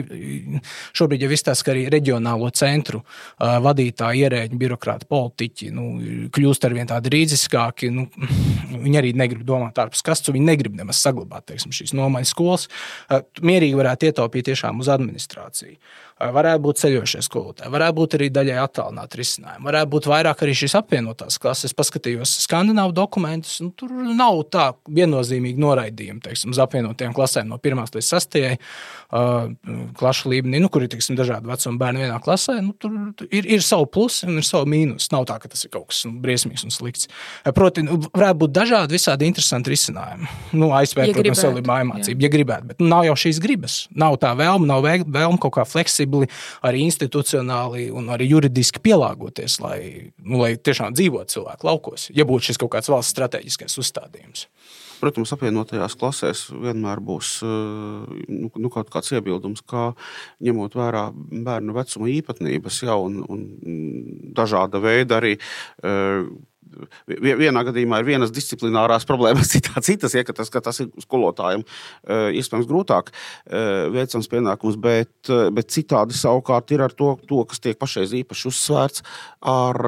šobrīd jau izstāsta, ka arī reģionālo centru uh, vadītāji, ierēģi, birokrāti, politiķi nu, kļūst ar vien tādi rīdziskāki. Nu, *clears throat* viņi arī negrib domāt ārpus kastes, viņi negrib nemaz saglabāt teiksim, šīs nomaiņas skolas. Uh, mierīgi varētu ietaupīt tiešām uz administrāciju administrāciju varētu būt ceļošie skolotāji, varētu būt arī daļai attālināti risinājumi, varētu būt vairāk arī šīs apvienotās klases. Es paskatījos skandināvu dokumentus, un tur nav tā viennozīmīgi noraidījumi teiksim, uz apvienotajām klasēm no 1 līdz 6 uh, klašu līmenī, nu, kur ir teiksim, dažādi vecuma bērni vienā klasē. Nu, tur ir, ir savi plusi un ir savi mīnus. Nav tā, ka tas ir kaut kas nu, briesmīgs un slikts. Proti, nu, varētu būt dažādi visādi interesanti risinājumi. Nu, aizpērt, ja protams, ir mājmācība, ja gribētu, bet nu, nav jau šīs gribas. Nav tā vēlme, nav vēlme kaut kā fleksibli fleksibli, arī institucionāli un arī juridiski pielāgoties, lai, nu, lai tiešām dzīvotu cilvēku laukos, ja būtu šis kaut kāds valsts strateģiskais uzstādījums. Protams, apvienotajās klasēs vienmēr būs nu, nu, kaut kāds iebildums, kā ņemot vērā bērnu vecuma īpatnības, ja, un, un dažāda veida arī vienā gadījumā ir vienas disciplinārās problēmas, *laughs* citā citas, ja, tas, tas ir skolotājiem e, iespējams grūtāk e, veicams pienākums, bet, e, bet citādi savukārt ir ar to, to kas tiek pašreiz īpaši uzsvērts ar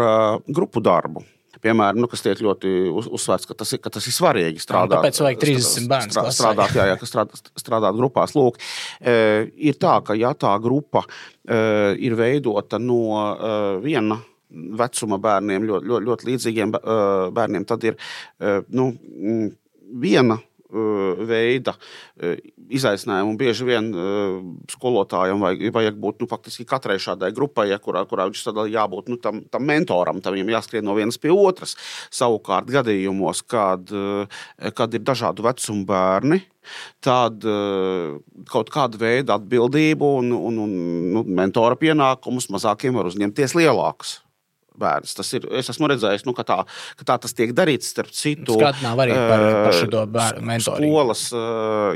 grupu darbu piemēram, nu, kas tiek ļoti uz, uzsvērts, ka tas ir, ka tas ir svarīgi strādāt. Tāpēc vajag 30 bērnu strādāt. strādāt jā, jā, strādāt, strādāt grupās. Lūk, e, ir tā, ka ja tā grupa e, ir veidota no e, viena vecuma bērniem, ļoti, ļoti, ļoti līdzīgiem bērniem, tad ir nu, viena veida izaicinājumu. Bieži vien skolotājiem vajag, vajag būt nu, faktiski katrai šādai grupai, ja, kurā, kurā viņš tad jābūt nu, tam, tam mentoram, tam viņam jāskrien no vienas pie otras. Savukārt gadījumos, kad, kad ir dažādu vecumu bērni, tad kaut kāda veida atbildību un, un, un nu, mentora pienākumus mazākiem var uzņemties lielākus bērns. Tas ir, es esmu redzējis, nu, ka, tā, ka tā tas tiek darīts starp citu. Skatnām arī par, par šo bērnu. Skolas,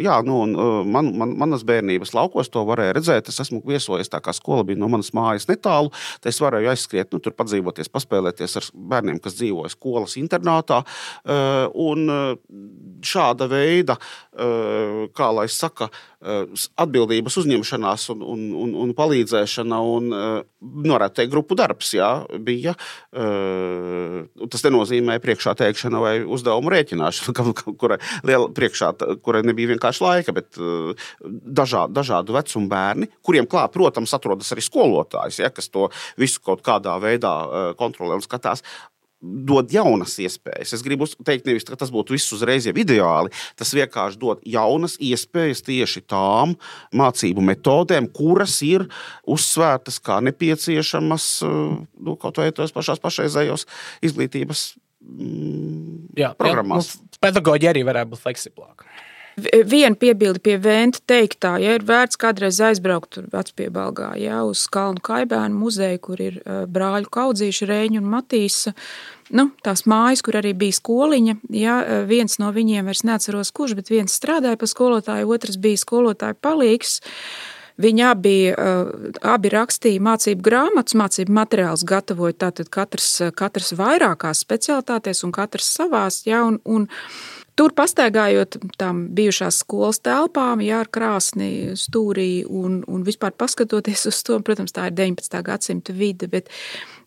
jā, nu, man, man, manas bērnības laukos to varēja redzēt. Es esmu viesojies tā kā skola bija no manas mājas netālu. Es varēju aizskriet, nu, tur padzīvoties, paspēlēties ar bērniem, kas dzīvoja skolas internātā. Un šāda veida, kā lai saka, atbildības uzņemšanās un, un, un, un palīdzēšana un, varētu teikt, grupu darbs, jā, bija bija. Tas nenozīmē priekšā teikšana vai uzdevumu rēķināšana, *laughs* kurai, liela, priekšā, kurai nebija vienkārši laika, bet dažādu, dažādu vecumu bērni, kuriem klāt, protams, atrodas arī skolotājs, ja, kas to visu kaut kādā veidā kontrolē un skatās dod jaunas iespējas. Es gribu teikt, nevis ka tas būtu viss uzreiz jau ideāli. Tas vienkārši dod jaunas iespējas tieši tām mācību metodēm, kuras ir uzsvērtas kā nepieciešamas nu, kaut vai tos pašās pašreizējos izglītības mm, jā, programmās. Jā, nu, pedagoģi arī varētu būt fleksiblāki. Viena piebilde pie Vēnta teiktā, ja ir vērts kādreiz aizbraukt vecpiebalgā, ja, uz Kalnu kaibēnu muzeju, kur ir brāļu kaudzīši Rēņu un Matīsa, nu, tās mājas, kur arī bija skoliņa, ja, viens no viņiem vairs neatceros kurš, bet viens strādāja pa skolotāju, otrs bija skolotāju palīgs, Viņi abi, abi rakstīja mācību grāmatas, mācību materiālus gatavoja. Tātad katrs, katrs vairākās specialitātēs un katrs savās. Ja, un, un, Tur pastaigājot tam bijušās skolas telpām, jā, ar krāsni stūrī un, un vispār paskatoties uz to, protams, tā ir 19. gadsimta vide, bet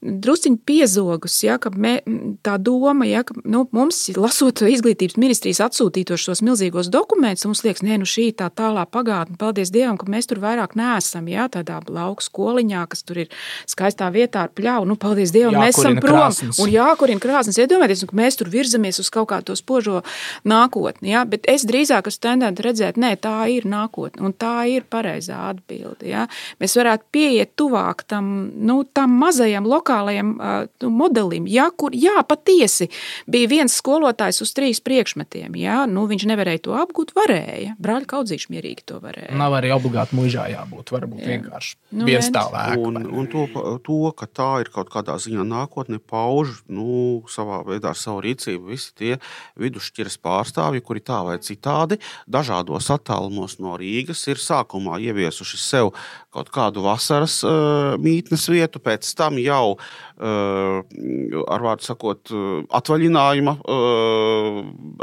drusciņi piezogus, ja, ka mē, tā doma, ja, ka nu, mums, lasot izglītības ministrijas atsūtītos šos milzīgos dokumentus, mums liekas, nē, nu šī tā tālā pagātne, paldies Dievam, ka mēs tur vairāk neesam, ja, tādā lauku skoliņā, kas tur ir skaistā vietā ar pļauju, nu, paldies Dievam, jā, mēs esam prom, krāsnes. un jākurina krāsnes, iedomājieties, ka mēs tur virzamies uz kaut kādu to spožo nākotni, ja, bet es drīzāk esmu tendenti redzēt, nē, tā ir nākotne, un tā ir pareizā atbilde, ja. Mēs varētu pieiet tuvāk tam, nu, tam mazajam lokālam, lokālajam uh, modelim, ja, kur jā, patiesi bija viens skolotājs uz trīs priekšmetiem. Ja, nu, viņš nevarēja to apgūt, varēja. Brāļa kaudzīši mierīgi to varēja. Nav arī obligāti mužā jābūt. Varbūt jā. vienkārši nu, viens tālāk. Un, un to, to, ka tā ir kaut kādā ziņā nākotne, pauž nu, savā veidā ar savu rīcību visi tie vidusšķiras pārstāvji, kuri tā vai citādi dažādos attālumos no Rīgas ir sākumā ieviesuši sev kaut kādu vasaras uh, mītnes vietu, pēc tam jau ar vārdu sakot, atvaļinājuma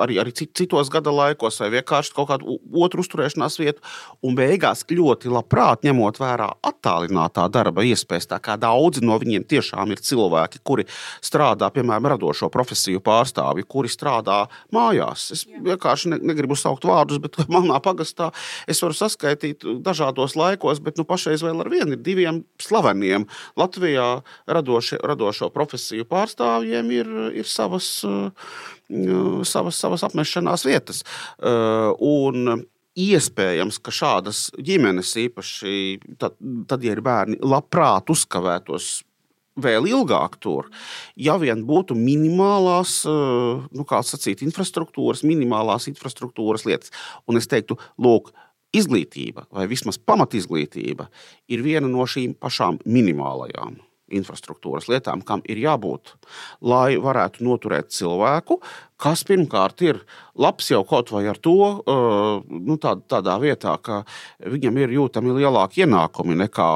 arī, arī citos gada laikos, vai vienkārši kaut kādu otru uzturēšanās vietu. Un beigās ļoti labprāt ņemot vērā attālinātā darba iespējas, tā kā daudzi no viņiem tiešām ir cilvēki, kuri strādā, piemēram, radošo profesiju pārstāvji, kuri strādā mājās. Es vienkārši ne, negribu saukt vārdus, bet *laughs* manā pagastā es varu saskaitīt dažādos laikos, bet nu, pašreiz vēl ar vienu ir diviem slaveniem. Latvijā radoši, radošo profesiju pārstāvjiem ir, ir savas, savas, savas apmešanās vietas. Un, Iespējams, ka šādas ģimenes, īpaši tad, tad ja ir bērni, labprāt uzkavētos vēl ilgāk tur, ja vien būtu minimālās, nu, kā sacīt, infrastruktūras, minimālās infrastruktūras lietas. Un es teiktu, lūk, izglītība vai vismaz pamatizglītība ir viena no šīm pašām minimālajām infrastruktūras lietām, kam ir jābūt, lai varētu noturēt cilvēku, kas pirmkārt ir labs jau kaut vai ar to, nu, tā, tādā vietā, ka viņam ir jūtami lielāki ienākumi nekā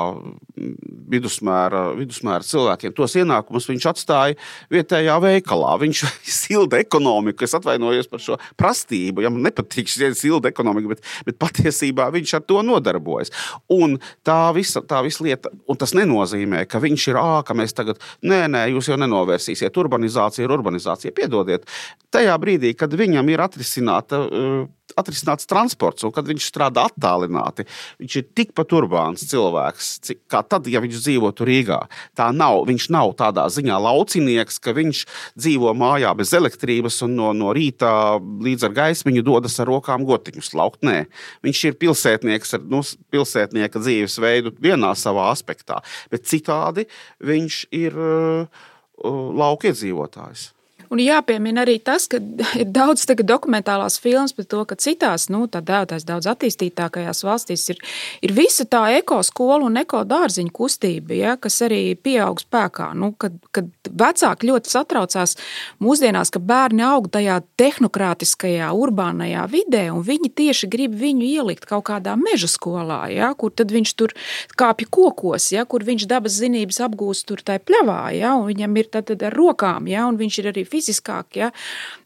vidusmēra, vidusmēra cilvēkiem. Tos ienākumus viņš atstāja vietējā veikalā. Viņš *laughs* silda ekonomiku, es atvainojos par šo prastību. Ja man nepatīk šī silda ekonomika, bet, bet patiesībā viņš ar to nodarbojas. Un tā visa, tā visa lieta, un tas nenozīmē, ka viņš ir ā, ka mēs tagad, nē, nē, jūs jau nenovērsīsiet. Urbanizācija ir urbanizācija. Piedodiet, tajā brīdī, kad viņam ir atrisināta. Uh, atrisināts transports, un kad viņš strādā attālināti, viņš ir tikpat urbāns cilvēks, kā tad, ja viņš dzīvotu Rīgā. Tā nav, viņš nav tādā ziņā laucinieks, ka viņš dzīvo mājā bez elektrības un no, no rīta līdz ar gaismiņu dodas ar rokām gotiņus laukt. Nē, viņš ir pilsētnieks ar nu, pilsētnieka dzīvesveidu vienā savā aspektā, bet citādi viņš ir uh, uh, lauka iedzīvotājs. Un jāpiemina arī tas, ka *laughs* ir daudz dokumentālās filmas par to, ka citās, nu, tā dēvētās daudz attīstītākajās valstīs ir, ir visa tā ekoskola un ekodārziņa kustība, ja, kas arī pieaug spēkā. Nu, kad, kad vecāki ļoti satraucās mūsdienās, ka bērni aug tajā tehnokrātiskajā, urbānajā vidē, un viņi tieši grib viņu ielikt kaut kādā meža skolā, ja, kur tad viņš tur kāpj kokos, ja, kur viņš dabas zinības apgūst tur tajā pļavā, ja, un viņam ir tad, tad ar rokām, ja, un viņš ir arī fiziski fiziskāk, ja,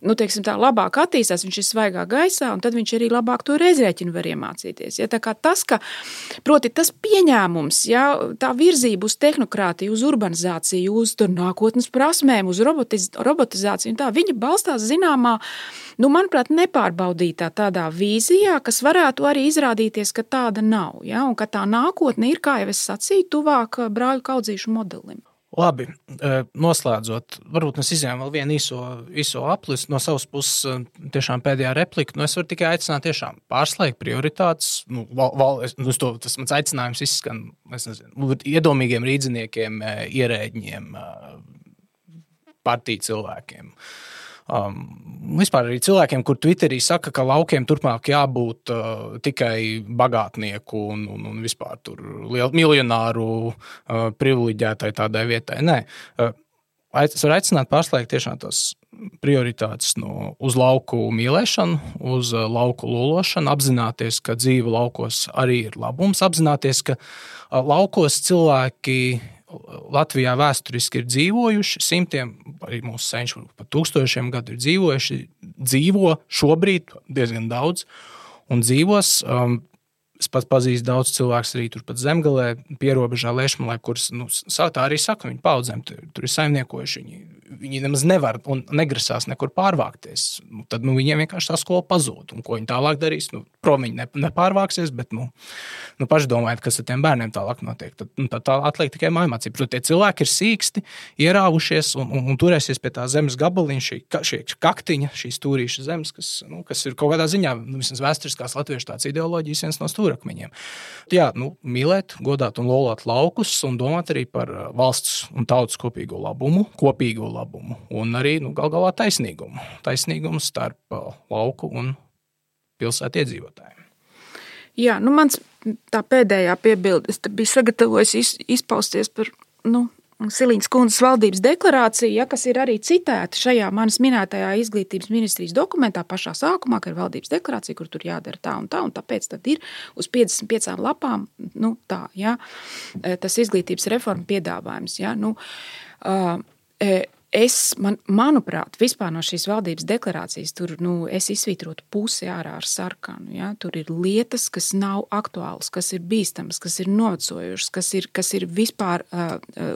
nu, teiksim, tā labāk attīstās, viņš ir svaigā gaisā, un tad viņš arī labāk to reizrēķinu var iemācīties. Ja, tas, ka, proti, tas pieņēmums, ja, tā virzība uz tehnokrātiju, uz urbanizāciju, uz nākotnes prasmēm, uz robotiz, robotizāciju, tā, viņa balstās zināmā, nu, manuprāt, nepārbaudītā tādā vīzijā, kas varētu arī izrādīties, ka tāda nav, ja, un ka tā nākotne ir, kā jau es sacīju, tuvāk brāļu kaudzīšu modelim. Labi, noslēdzot, varbūt mēs izņēmām vēl vienu īso, īso aplis no savas puses, tiešām pēdējā replika. Nu, es varu tikai aicināt, tiešām pārslēgt prioritātes. Nu, val, val, nu, to, tas mans aicinājums izskan nezinu, iedomīgiem rīdziniekiem, ierēģiem, partiju cilvēkiem. Uh, Um, vispār arī cilvēkiem, kur Twitterī saka, ka laukiem turpmāk jābūt uh, tikai bagātnieku un, un, un vispār lielu miljonāru uh, privileģētai tādai vietai. Nē, uh, es varu aicināt pārslēgt tiešām tās prioritātes no, uz lauku mīlēšanu, uz uh, lauku lološanu, apzināties, ka dzīve laukos arī ir labums, apzināties, ka uh, laukos cilvēki Latvijā vēsturiski ir dzīvojuši, simtiem, arī mūsu senči pat tūkstošiem gadu ir dzīvojuši, dzīvo šobrīd diezgan daudz un dzīvos. Um, Es pats pazīstu daudz cilvēku arī turpat zemgālē, pierobežā Liešmalē, kurus nu, tā arī saka, viņu paudzēm tur, tur ir saimniekojuši. Viņi viņi nemaz nevar un negrasās nekur pārvākties. Nu, tad nu, viņiem vienkārši tā skola pazūd. Un ko viņi tālāk darīs? Nu, Prom viņi ne, nepārvāksies, bet nu, nu, paši domājiet, kas ar tiem bērniem tālāk notiek. Tad, nu, tad tā atliek tikai mājmācība. Protams, tie cilvēki ir sīksti, ierāvušies un, un, un turēsies pie tā zemes gabaliņa, šī, šī kaktiņa, šī stūrīša zemes, kas, nu, kas ir kaut kādā ziņā, nu, vismaz vēsturiskās latviešu tāds ideoloģijas viens no stūrakmeņiem. Jā, nu, mīlēt, godāt un lolot laukus un domāt arī par uh, valsts un tautas kopīgo labumu, kopīgo labumu un arī nu, gal galā taisnīgumu. Taisnīgumu starp uh, lauku un pilsētu iedzīvotājiem. Jā, nu mans tā pēdējā piebilde, es biju sagatavojis iz, izpausties par nu, Silīnas kundzes valdības deklarāciju, ja, kas ir arī citēta šajā manas minētajā izglītības ministrijas dokumentā, pašā sākumā, ka ir valdības deklarācija, kur tur jādara tā un tā, un tāpēc ir uz 55 lapām nu, tā, ja, tas izglītības reforma piedāvājums. Ja, nu, uh, es, man, manuprāt, vispār no šīs valdības deklarācijas tur nu, izsvītrotu pusi ārā ar sarkanu. Ja? Tur ir lietas, kas nav aktuālas, kas ir bīstamas, kas ir novecojušas, kas ir, kas ir vispār uh, uh,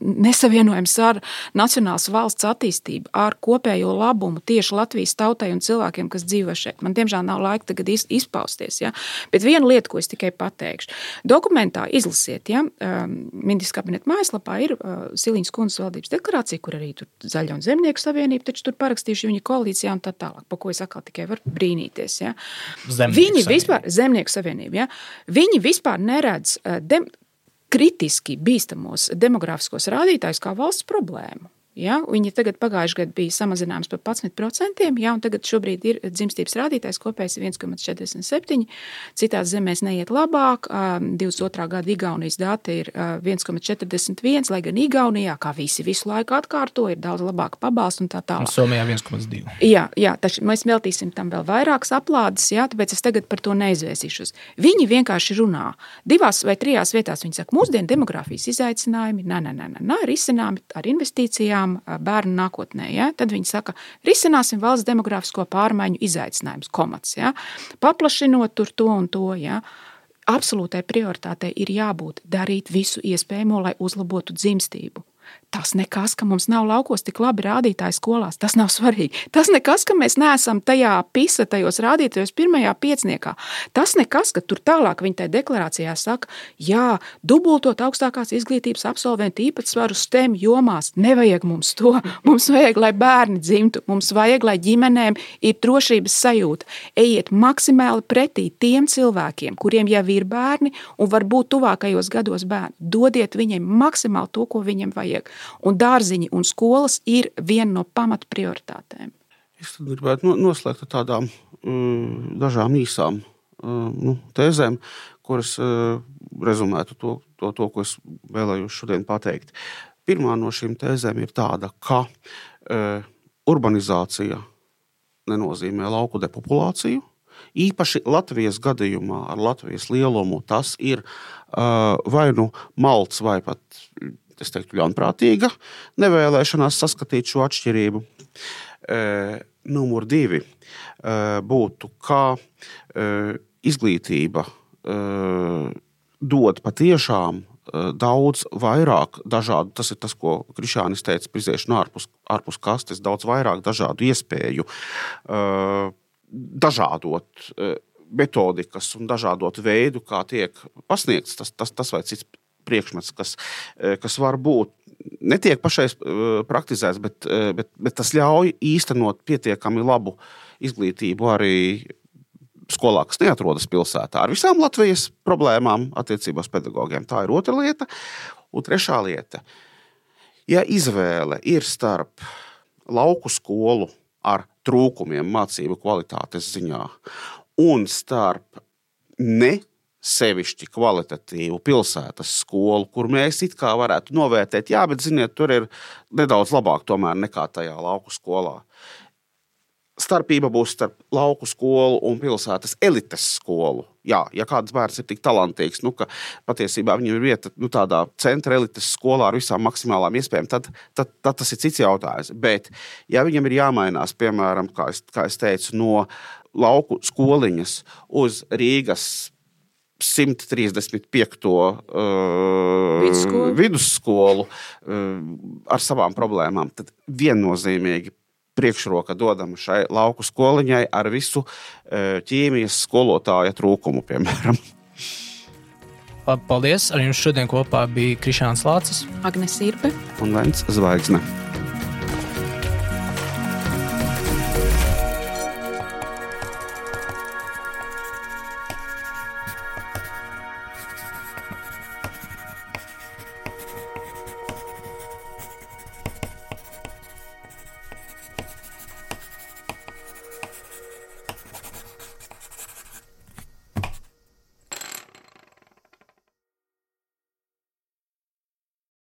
nesavienojams ar nacionālas valsts attīstību, ar kopējo labumu tieši Latvijas tautai un cilvēkiem, kas dzīvo šeit. Man, diemžēl, nav laika tagad izpausties. Ja? Bet viena lieta, ko es tikai pateikšu, dokumentā izlasiet, ja? um, ministrs kabineta mājaslapā ir uh, Silīnas kundzes valdības deklarācija, kur arī tur Zaļo un Zemnieku savienību, taču tur parakstījuši viņa koalīcijā un tā tālāk, par ko es atkal tikai varu brīnīties. Ja. Zemnieku viņi savienība. vispār, Zemnieku savienība, ja, viņi vispār neredz uh, dem, kritiski bīstamos demogrāfiskos rādītājus kā valsts problēmu. Ja, viņi tagad pagājušajā gadā bija samazinājums par 11%, ja, un tagad šobrīd ir dzimstības rādītājs kopējs 1,47. Citās zemēs neiet labāk. 22. gada Igaunijas dati ir 1,41, lai gan Igaunijā, kā visi visu laiku atkārto, ir daudz labāka pabalsta un tā tālāk. Un Somijā 1,2. Jā, jā taču mēs veltīsim tam vēl vairākas aplādes, jā, tāpēc es tagad par to neizvēsīšos. Viņi vienkārši runā divās vai trijās vietās. Viņi saka, mūsdienu demogrāfijas izaicinājumi, nē, nē, nē, nē, risināmi ar investīcijām bērnu nākotnē. Ja? Tad viņi saka, risināsim valsts demogrāfisko pārmaiņu izaicinājumus, komats. Ja? Paplašinot tur to un to. Ja? Absolūtai prioritātei ir jābūt darīt visu iespējamo, lai uzlabotu dzimstību. Tas nekas, ka mums nav laukos tik labi rādītāji skolās. Tas nav svarīgi. Tas nekas, ka mēs neesam tajā pisa, tajos rādītājos, pirmajā piecniekā. Tas nekas, ka tur tālāk viņa tajā deklarācijā saka, jā, dubultot augstākās izglītības absolventu īpatsvaru STEM jomās. Nevajag mums to. Mums vajag, lai bērni dzimtu. Mums vajag, lai ģimenēm ir drošības sajūta. Ejiet maksimāli pretī tiem cilvēkiem, kuriem jau ir bērni un varbūt tuvākajos gados bērni. Dodiet viņiem maksimāli to, ko viņiem vajag. Un dārziņi un skolas ir viena no pamatprioritātēm. Es gribētu noslēgt ar tādām uh, dažām īsām uh, nu, tēzēm, kuras uh, rezumētu to, to, to, ko es vēlējos šodien pateikt. Pirmā no šīm tēzēm ir tāda, ka uh, urbanizācija nenozīmē lauku depopulāciju. Īpaši Latvijas gadījumā, ar Latvijas lielumu, tas ir uh, vai nu malts, vai pat es teiktu, ļaunprātīga nevēlēšanās saskatīt šo atšķirību. Numur divi būtu, e, izglītība dod patiešām daudz vairāk dažādu, tas ir tas, ko Krišānis teica, priziešana ārpus, ārpus kastes, daudz vairāk dažādu iespēju dažādot metodikas un dažādot veidu, kā tiek pasniegts tas, tas, tas vai cits priekšmets, kas, eh, kas var būt netiek pašais eh, praktizēts, bet, eh, bet, bet tas ļauj īstenot pietiekami labu izglītību arī skolā, kas neatrodas pilsētā, ar visām Latvijas problēmām attiecībā uz pedagogiem. Tā ir otra lieta. Un trešā lieta, ja izvēle ir starp lauku skolu ar trūkumiem mācību kvalitātes ziņā un starp ne sevišķi kvalitatīvu pilsētas skolu, kur mēs it kā varētu novērtēt, jā, bet ziniet, tur ir nedaudz labāk tomēr nekā tajā lauku skolā. Starpība būs starp lauku skolu un pilsētas elites skolu. Jā, ja kāds bērns ir tik talantīgs, nu, ka patiesībā viņam ir vieta nu, tādā centra elites skolā ar visām maksimālām iespējām, tad, tad, tad tas ir cits jautājums. Bet, ja viņam ir jāmainās, piemēram, kā es, kā es teicu, no lauku skoliņas uz Rīgas 135. Uh, vidusskolu, vidusskolu uh, ar savām problēmām, tad viennozīmīgi priekšroka dodama šai lauku skoliņai ar visu uh, ķīmijas skolotāja trūkumu, piemēram. Paldies! Ar jums šodien kopā bija Krišāns Lācis, Agnēs Irpe un Lens Zvaigzne.